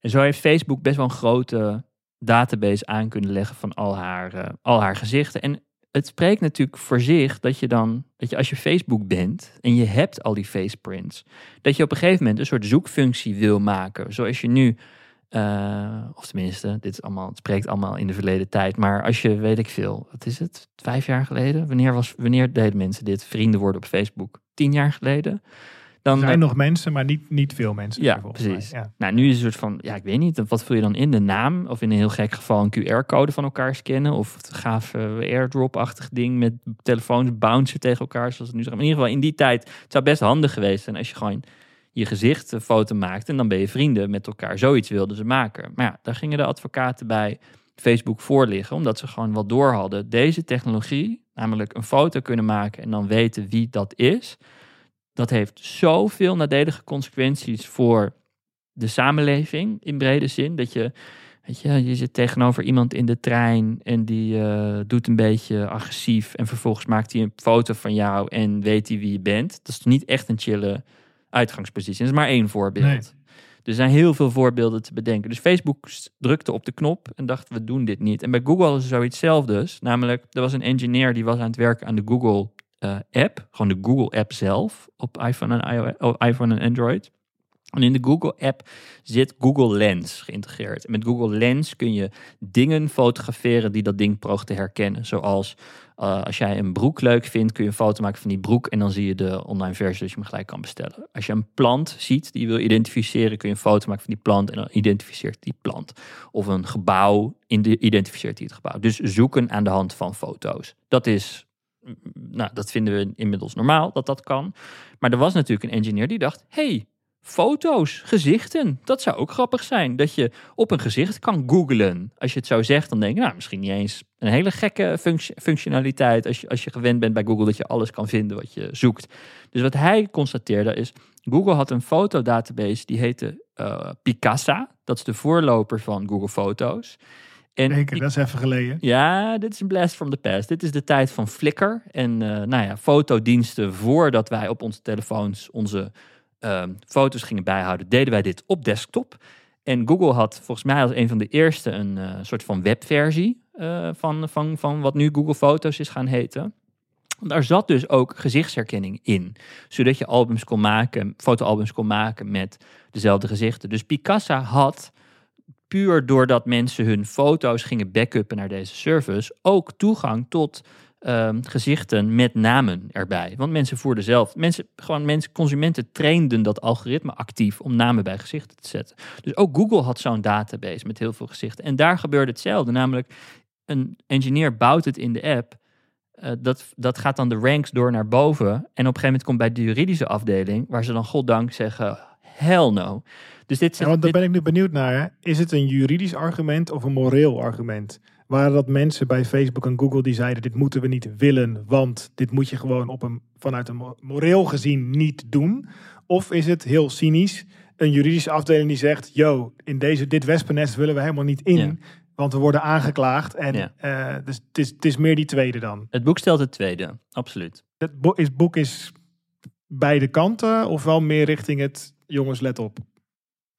En zo heeft Facebook best wel een grote database aan kunnen leggen van al haar, uh, al haar gezichten. En het spreekt natuurlijk voor zich dat je dan, dat je als je Facebook bent en je hebt al die faceprints, dat je op een gegeven moment een soort zoekfunctie wil maken. Zoals je nu, uh, of tenminste, dit is allemaal, het spreekt allemaal in de verleden tijd, maar als je, weet ik veel, wat is het, vijf jaar geleden? Wanneer, was, wanneer deden mensen dit, vrienden worden op Facebook? Tien jaar geleden? Dan, er zijn nog mensen, maar niet, niet veel mensen. Ja, precies. Ja. Nou, nu is het een soort van, ja, ik weet niet, wat vul je dan in? De naam? Of in een heel gek geval een QR-code van elkaar scannen? Of het gaaf uh, airdrop-achtig ding met telefoons bouncen tegen elkaar, zoals het nu zeggen. In ieder geval, in die tijd, het zou best handig geweest zijn als je gewoon je gezicht een foto maakt en dan ben je vrienden met elkaar. Zoiets wilden ze maken. Maar ja, daar gingen de advocaten bij Facebook voor liggen, omdat ze gewoon wat door hadden. Deze technologie, namelijk een foto kunnen maken en dan weten wie dat is dat heeft zoveel nadelige consequenties voor de samenleving in brede zin. Dat je, weet je, je zit tegenover iemand in de trein en die uh, doet een beetje agressief. En vervolgens maakt hij een foto van jou en weet hij wie je bent. Dat is niet echt een chille uitgangspositie. Dat is maar één voorbeeld. Nee. Er zijn heel veel voorbeelden te bedenken. Dus Facebook drukte op de knop en dacht, we doen dit niet. En bij Google is er zoiets zelfs. Namelijk, er was een engineer die was aan het werken aan de Google uh, app, gewoon de Google app zelf op iPhone en, oh, iPhone en Android. En in de Google-app zit Google Lens geïntegreerd. Met Google Lens kun je dingen fotograferen die dat ding proogt te herkennen. Zoals uh, als jij een broek leuk vindt, kun je een foto maken van die broek en dan zie je de online versie dat je hem gelijk kan bestellen. Als je een plant ziet die je wil identificeren, kun je een foto maken van die plant en dan identificeert die plant. Of een gebouw, identificeert die het gebouw. Dus zoeken aan de hand van foto's. Dat is, nou, dat vinden we inmiddels normaal dat dat kan. Maar er was natuurlijk een engineer die dacht, hey, foto's, gezichten. Dat zou ook grappig zijn. Dat je op een gezicht kan googlen. Als je het zo zegt, dan denk je, nou, misschien niet eens een hele gekke functionaliteit. Als je, als je gewend bent bij Google dat je alles kan vinden wat je zoekt. Dus wat hij constateerde is, Google had een fotodatabase die heette uh, Picasa. Dat is de voorloper van Google Foto's. En Zeker, dat is even geleden. Ja, dit is een blast from the past. Dit is de tijd van Flickr en uh, nou ja, fotodiensten voordat wij op onze telefoons onze Ehm, foto's gingen bijhouden, deden wij dit op desktop. En Google had volgens mij als een van de eerste een uh, soort van webversie uh, van, van, van wat nu Google Foto's is gaan heten. Daar zat dus ook gezichtsherkenning in, zodat je albums kon maken, fotoalbums kon maken met dezelfde gezichten. Dus Picasa had puur doordat mensen hun foto's gingen backuppen naar deze service ook toegang tot Ehm, gezichten met namen erbij. Want mensen voerden zelf, mensen, gewoon mensen, consumenten trainden dat algoritme actief om namen bij gezichten te zetten. Dus ook Google had zo'n database met heel veel gezichten. En daar gebeurde hetzelfde, namelijk een engineer bouwt het in de app. Uh, dat, dat gaat dan de ranks door naar boven. En op een gegeven moment komt bij de juridische afdeling, waar ze dan goddank zeggen: hell no. Dus dit, ja, want daar ben ik nu benieuwd naar. Is het een juridisch argument of een moreel argument? Waren dat mensen bij Facebook en Google die zeiden: dit moeten we niet willen, want dit moet je gewoon op een, vanuit een moreel gezien niet doen? Of is het heel cynisch een juridische afdeling die zegt: yo, in deze, dit wespennest willen we helemaal niet in. Want we worden aangeklaagd. En uh, dus het is, het is meer die tweede dan. Het boek stelt het tweede, absoluut. Het boek is, boek is beide kanten, of wel meer richting het jongens, let op.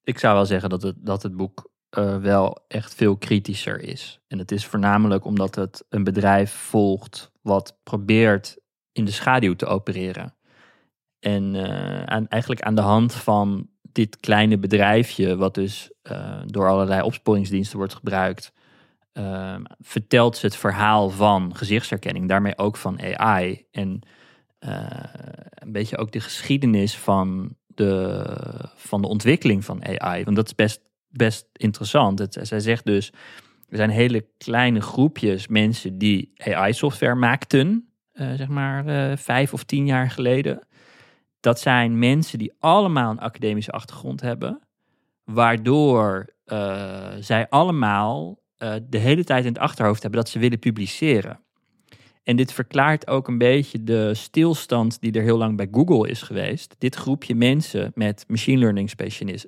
Ik zou wel zeggen dat het, dat het boek uh, wel echt veel kritischer is. En het is voornamelijk omdat het een bedrijf volgt wat probeert in de schaduw te opereren. En uh, eigenlijk aan de hand van dit kleine bedrijfje, wat dus uh, door allerlei opsporingsdiensten wordt gebruikt, vertelt ze het verhaal van gezichtsherkenning, daarmee ook van AI. En een beetje ook de geschiedenis van de, van de ontwikkeling van AI. Want dat is best best interessant. Het, zij zegt dus, er zijn hele kleine groepjes mensen die AI-software maakten, uh, zeg maar uh, vijf of tien jaar geleden. Dat zijn mensen die allemaal een academische achtergrond hebben, waardoor uh, zij allemaal de hele tijd in het achterhoofd hebben dat ze willen publiceren. En dit verklaart ook een beetje de stilstand die er heel lang bij Google is geweest. Dit groepje mensen met machine learning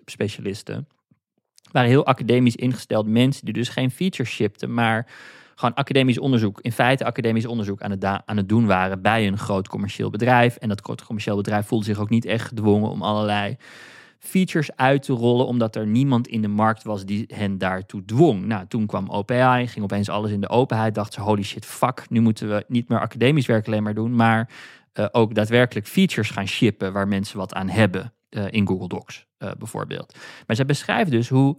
specialisten, waren heel academisch ingesteld mensen die dus geen features shipten, maar gewoon academisch onderzoek, in feite academisch onderzoek aan het, aan het doen waren bij een groot commercieel bedrijf. En dat groot commercieel bedrijf voelde zich ook niet echt gedwongen om allerlei features uit te rollen, omdat er niemand in de markt was die hen daartoe dwong. Nou, toen kwam OpenAI, ging opeens alles in de openheid, dacht ze, holy shit, fuck, nu moeten we niet meer academisch werk alleen maar doen, maar uh, ook daadwerkelijk features gaan shippen waar mensen wat aan hebben. Uh, in Google Docs uh, bijvoorbeeld. Maar zij beschrijft dus hoe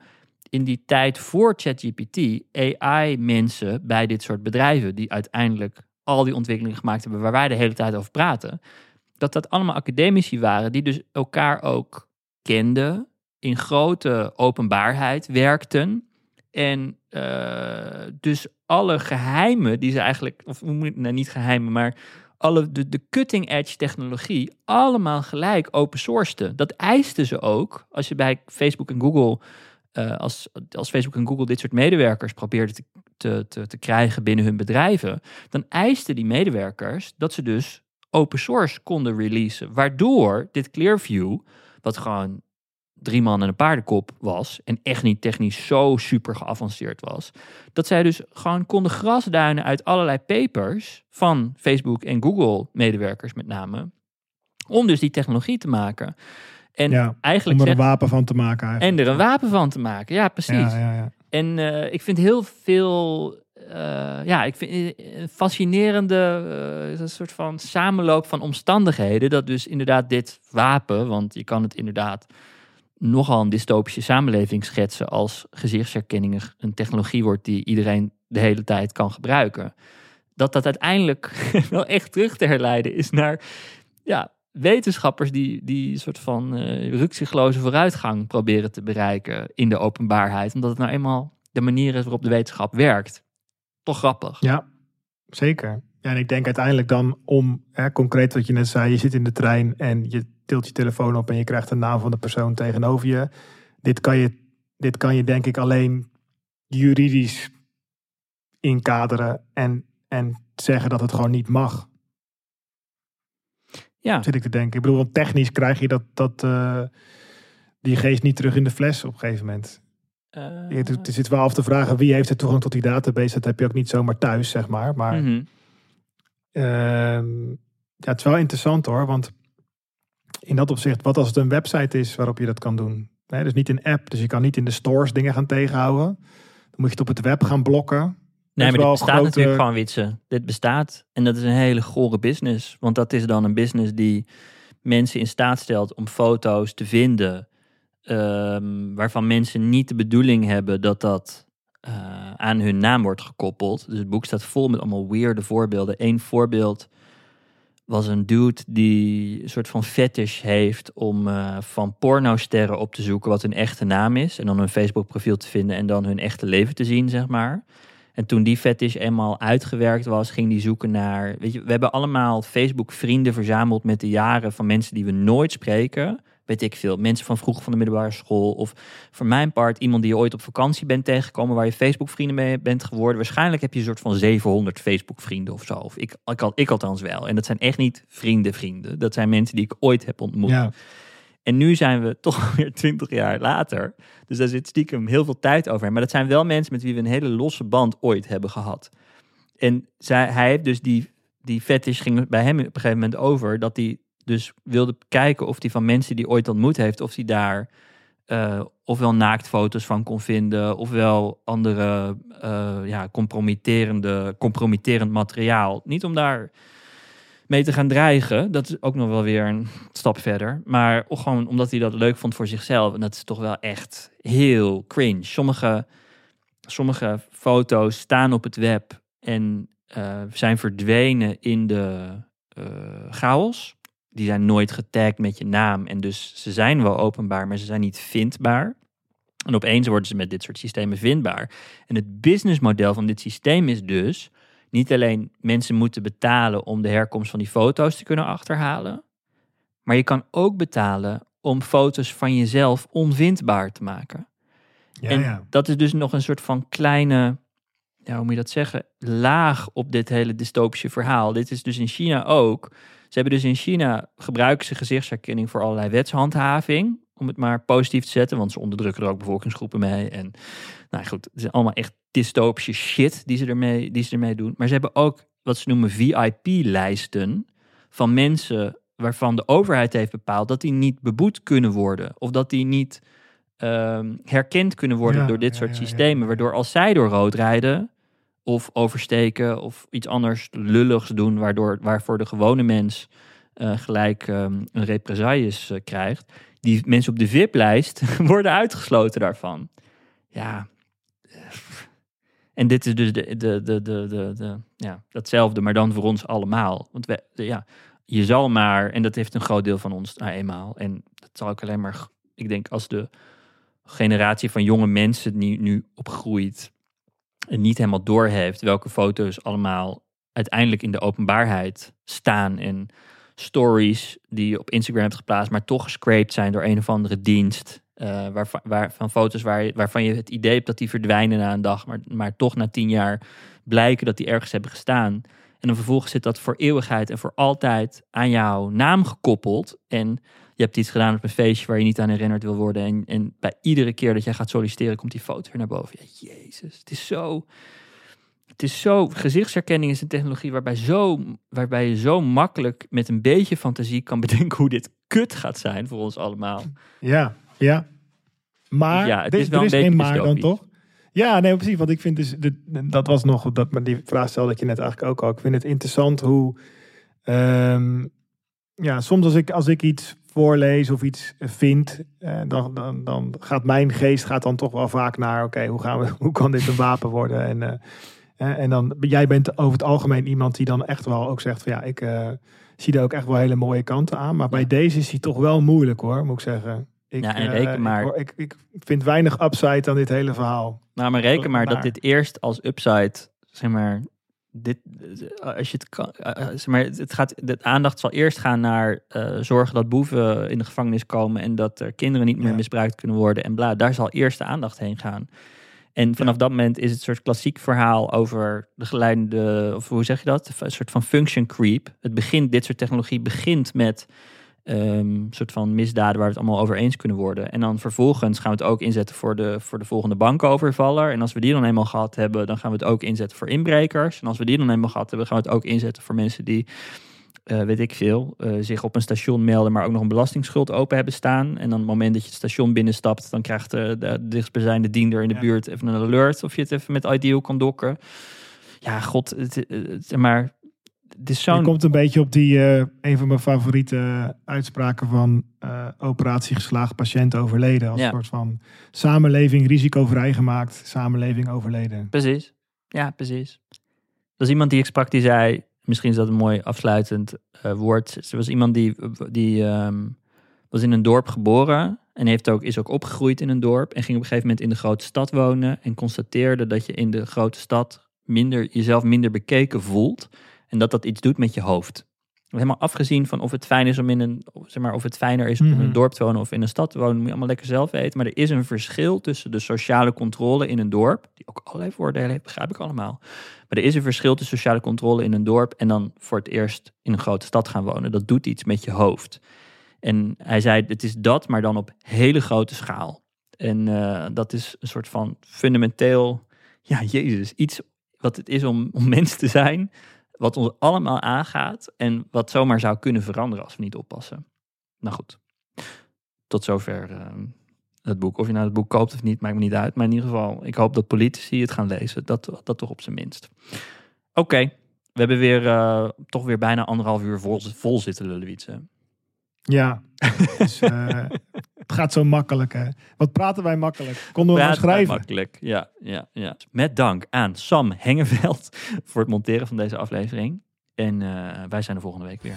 in die tijd voor ChatGPT AI-mensen bij dit soort bedrijven, die uiteindelijk al die ontwikkelingen gemaakt hebben waar wij de hele tijd over praten, dat dat allemaal academici waren die dus elkaar ook kenden, in grote openbaarheid werkten en uh, dus alle geheimen die ze eigenlijk, of nou niet geheimen, maar alle de, de cutting edge technologie allemaal gelijk open sourced. Dat eisten ze ook. Als je bij Facebook en Google, uh, als, als Facebook en Google dit soort medewerkers probeerden te, te, te, te krijgen binnen hun bedrijven, dan eisten die medewerkers dat ze dus open source konden releasen. Waardoor dit Clearview, wat gewoon drie man en een paardenkop was en echt niet technisch zo super geavanceerd was, dat zij dus gewoon konden grasduinen uit allerlei papers van Facebook en Google medewerkers met name, om dus die technologie te maken. En ja, eigenlijk om er een wapen van te maken. Eigenlijk. En er een wapen van te maken, ja precies. Ja, ja, en uh, ik vind heel veel ja, ik vind een fascinerende uh, een soort van samenloop van omstandigheden. Dat dus inderdaad dit wapen, want je kan het inderdaad nogal een dystopische samenleving schetsen als gezichtsherkenning een- technologie wordt die iedereen de hele tijd kan gebruiken. Dat dat uiteindelijk wel echt terug te herleiden is naar ja, wetenschappers die, die soort van eh rukzichtloze vooruitgang proberen te bereiken in de openbaarheid. Omdat het nou eenmaal de manier is waarop de wetenschap werkt. Toch grappig. Ja, zeker. Ja, en ik denk uiteindelijk dan om, hè, concreet wat je net zei, je zit in de trein en je tilt je telefoon op en je krijgt de naam van de persoon tegenover je. Dit kan je, dit kan je denk ik alleen juridisch inkaderen en, en zeggen dat het gewoon niet mag. Ja, Zit ik te denken. Ik bedoel, want technisch krijg je dat, dat eh, die geest niet terug in de fles op een gegeven moment. Eh, Je, het zit wel af te vragen wie heeft de toegang tot die database. Dat heb je ook niet zomaar thuis, zeg maar. Maar mhm. Ehm, ja, het is wel interessant hoor, want in dat opzicht, wat als het een website is waarop je dat kan doen? Nee, dus niet een app, dus je kan niet in de stores dingen gaan tegenhouden. Dan moet je het op het web gaan blokken. Nee, maar dit bestaat grote- natuurlijk gewoon, Witse. Dit bestaat. En dat is een hele gore business. Want dat is dan een business die mensen in staat stelt om foto's te vinden. Ehm, waarvan mensen niet de bedoeling hebben dat dat eh, aan hun naam wordt gekoppeld. Dus het boek staat vol met allemaal weirde voorbeelden. Eén voorbeeld was een dude die een soort van fetish heeft om eh, van pornosterren op te zoeken wat hun echte naam is. En dan hun Facebook profiel te vinden en dan hun echte leven te zien, zeg maar. En toen die fetish eenmaal uitgewerkt was, ging die zoeken naar. Weet je, we hebben allemaal Facebook-vrienden verzameld met de jaren van mensen die we nooit spreken. Weet ik veel. Mensen van vroeger van de middelbare school. Of voor mijn part iemand die je ooit op vakantie bent tegengekomen. waar je Facebook-vrienden mee bent geworden. Waarschijnlijk heb je een soort van 700 Facebook-vrienden of zo. Of ik, ik, al- ik althans wel. En dat zijn echt niet vrienden-vrienden. Dat zijn mensen die ik ooit heb ontmoet. Ja, En nu zijn we toch weer twintig jaar later. Dus daar zit stiekem heel veel tijd over. Maar dat zijn wel mensen met wie we een hele losse band ooit hebben gehad. En zij, hij heeft dus die, die fetish ging bij hem op een gegeven moment over. Dat hij dus wilde kijken of hij van mensen die ooit ontmoet heeft, of hij daar eh, ofwel naaktfoto's van kon vinden, ofwel andere eh, ja, compromitterende, compromitterend materiaal. Niet om daar mee te gaan dreigen. Dat is ook nog wel weer een stap verder. Maar gewoon omdat hij dat leuk vond voor zichzelf. En dat is toch wel echt heel cringe. Sommige, sommige foto's staan op het web en eh, zijn verdwenen in de chaos. Die zijn nooit getagd met je naam. En dus ze zijn wel openbaar, maar ze zijn niet vindbaar. En opeens worden ze met dit soort systemen vindbaar. En het businessmodel van dit systeem is dus niet alleen mensen moeten betalen om de herkomst van die foto's te kunnen achterhalen, maar je kan ook betalen om foto's van jezelf onvindbaar te maken. ja, en ja. dat is dus nog een soort van kleine, ja, hoe moet je dat zeggen, laag op dit hele dystopische verhaal. Dit is dus in China ook. Ze hebben dus in China gebruiken ze gezichtsherkenning voor allerlei wetshandhaving. Om het maar positief te zetten, want ze onderdrukken er ook bevolkingsgroepen mee. En nou goed, het is allemaal echt dystopische shit die ze, ermee, die ze ermee doen. Maar ze hebben ook wat ze noemen VIP-lijsten van mensen waarvan de overheid heeft bepaald dat die niet beboet kunnen worden. Of dat die niet ehm, herkend kunnen worden Ja, door dit soort ja, ja, systemen. Waardoor als zij door rood rijden of oversteken of iets anders lulligs doen, waardoor, waarvoor de gewone mens eh, gelijk ehm, een represailles eh, krijgt. Die mensen op de VIP-lijst worden uitgesloten daarvan. Ja. En dit is dus de, de, de, de, de, ja, datzelfde, maar dan voor ons allemaal. Want we, ja, je zal maar, en dat heeft een groot deel van ons nou eenmaal. En dat zal ook alleen maar, ik denk, als de generatie van jonge mensen die nu opgroeit niet helemaal doorheeft welke foto's allemaal uiteindelijk in de openbaarheid staan en stories die je op Instagram hebt geplaatst, maar toch gescraped zijn door een of andere dienst. eh waarvan, waar, van foto's waar waarvan je het idee hebt dat die verdwijnen na een dag, maar, maar toch na tien jaar blijken dat die ergens hebben gestaan. En dan vervolgens zit dat voor eeuwigheid en voor altijd aan jouw naam gekoppeld. En je hebt iets gedaan op een feestje waar je niet aan herinnerd wil worden. En, en bij iedere keer dat jij gaat solliciteren, komt die foto weer naar boven. Ja, jezus, het is zo. Het is zo. Gezichtsherkenning is een technologie waarbij, zo, waarbij je zo makkelijk met een beetje fantasie kan bedenken hoe dit kut gaat zijn voor ons allemaal. Ja, ja. Maar Ja, het is wel er een geen maar dan toch? Ja, nee, precies. Want ik vind dus, dit- dat was nog, dat, maar die vraag stelde ik je net eigenlijk ook al. Ik vind het interessant hoe, ehm, ja, soms als ik, als ik iets voorlees of iets vind, eh, dan, dan, dan gaat mijn geest gaat dan toch wel vaak naar, oké, hoe gaan we, hoe kan dit een wapen worden? En, eh, eh, en dan, jij bent over het algemeen iemand die dan echt wel ook zegt van ja, ik eh, zie er ook echt wel hele mooie kanten aan. Maar bij deze is hij toch wel moeilijk hoor, moet ik zeggen. Ik, Ja, en reken maar- Ik, ik, vind weinig upside aan dit hele verhaal. Nou, maar reken maar dat dit eerst als upside, zeg maar, dit, als je het kan, eh, eh, zeg maar, het gaat, de aandacht zal eerst gaan naar eh, zorgen dat boeven in de gevangenis komen en dat er kinderen niet meer Ja. misbruikt kunnen worden en bla. Daar zal eerst de aandacht heen gaan. En vanaf dat moment is het een soort klassiek verhaal over de geleidende, of hoe zeg je dat? Een soort van function creep. Het begint, dit soort technologie begint met een soort van misdaden waar we het allemaal over eens kunnen worden. En dan vervolgens gaan we het ook inzetten voor de, voor de volgende bankovervaller. En als we die dan eenmaal gehad hebben, dan gaan we het ook inzetten voor inbrekers. En als we die dan eenmaal gehad hebben, gaan we het ook inzetten voor mensen die, eh, weet ik veel, eh, zich op een station melden, maar ook nog een belastingsschuld open hebben staan. En dan op het moment dat je het station binnenstapt, dan krijgt de, de dichtstbijzijnde diender in de Ja. buurt even een alert of je het even met Ideal kan dokken. Ja, god, het, het, het- maar het is Je komt een beetje op die, eh, een van mijn favoriete uitspraken van eh, operatie geslaagd, patiënt overleden. Als Ja. een soort van samenleving risicovrij gemaakt, samenleving overleden. Precies. Ja, precies. Dat is iemand die ik sprak die zei, misschien is dat een mooi afsluitend eh, woord. Er was iemand die, die ehm, was in een dorp geboren en heeft ook, is ook opgegroeid in een dorp en ging op een gegeven moment in de grote stad wonen en constateerde dat je in de grote stad minder, jezelf minder bekeken voelt en dat dat iets doet met je hoofd. Helemaal afgezien van of het fijn is om in een, zeg maar, of het fijner is om in Mhm. een dorp te wonen of in een stad te wonen, moet je allemaal lekker zelf weten. Maar er is een verschil tussen de sociale controle in een dorp, die ook allerlei voordelen heeft, begrijp ik allemaal. Maar er is een verschil tussen sociale controle in een dorp en dan voor het eerst in een grote stad gaan wonen. Dat doet iets met je hoofd. En hij zei, het is dat, maar dan op hele grote schaal. En eh, dat is een soort van fundamenteel, ja, jezus, iets wat het is om, om mens te zijn, wat ons allemaal aangaat en wat zomaar zou kunnen veranderen als we niet oppassen. Nou goed, tot zover eh, het boek. Of je nou het boek koopt of niet, maakt me niet uit. Maar in ieder geval, ik hoop dat politici het gaan lezen. Dat, dat toch op zijn minst. Oké, we hebben weer eh, toch weer bijna anderhalf uur vol, vol zitten lullen, Wietse. Ja, dus, eh, het gaat zo makkelijk hè. Wat praten wij makkelijk? Konden we maar schrijven? Makkelijk, ja, ja, ja. Met dank aan Sam Hengeveld voor het monteren van deze aflevering. En eh, wij zijn er volgende week weer.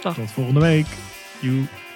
Tot volgende week. Joe.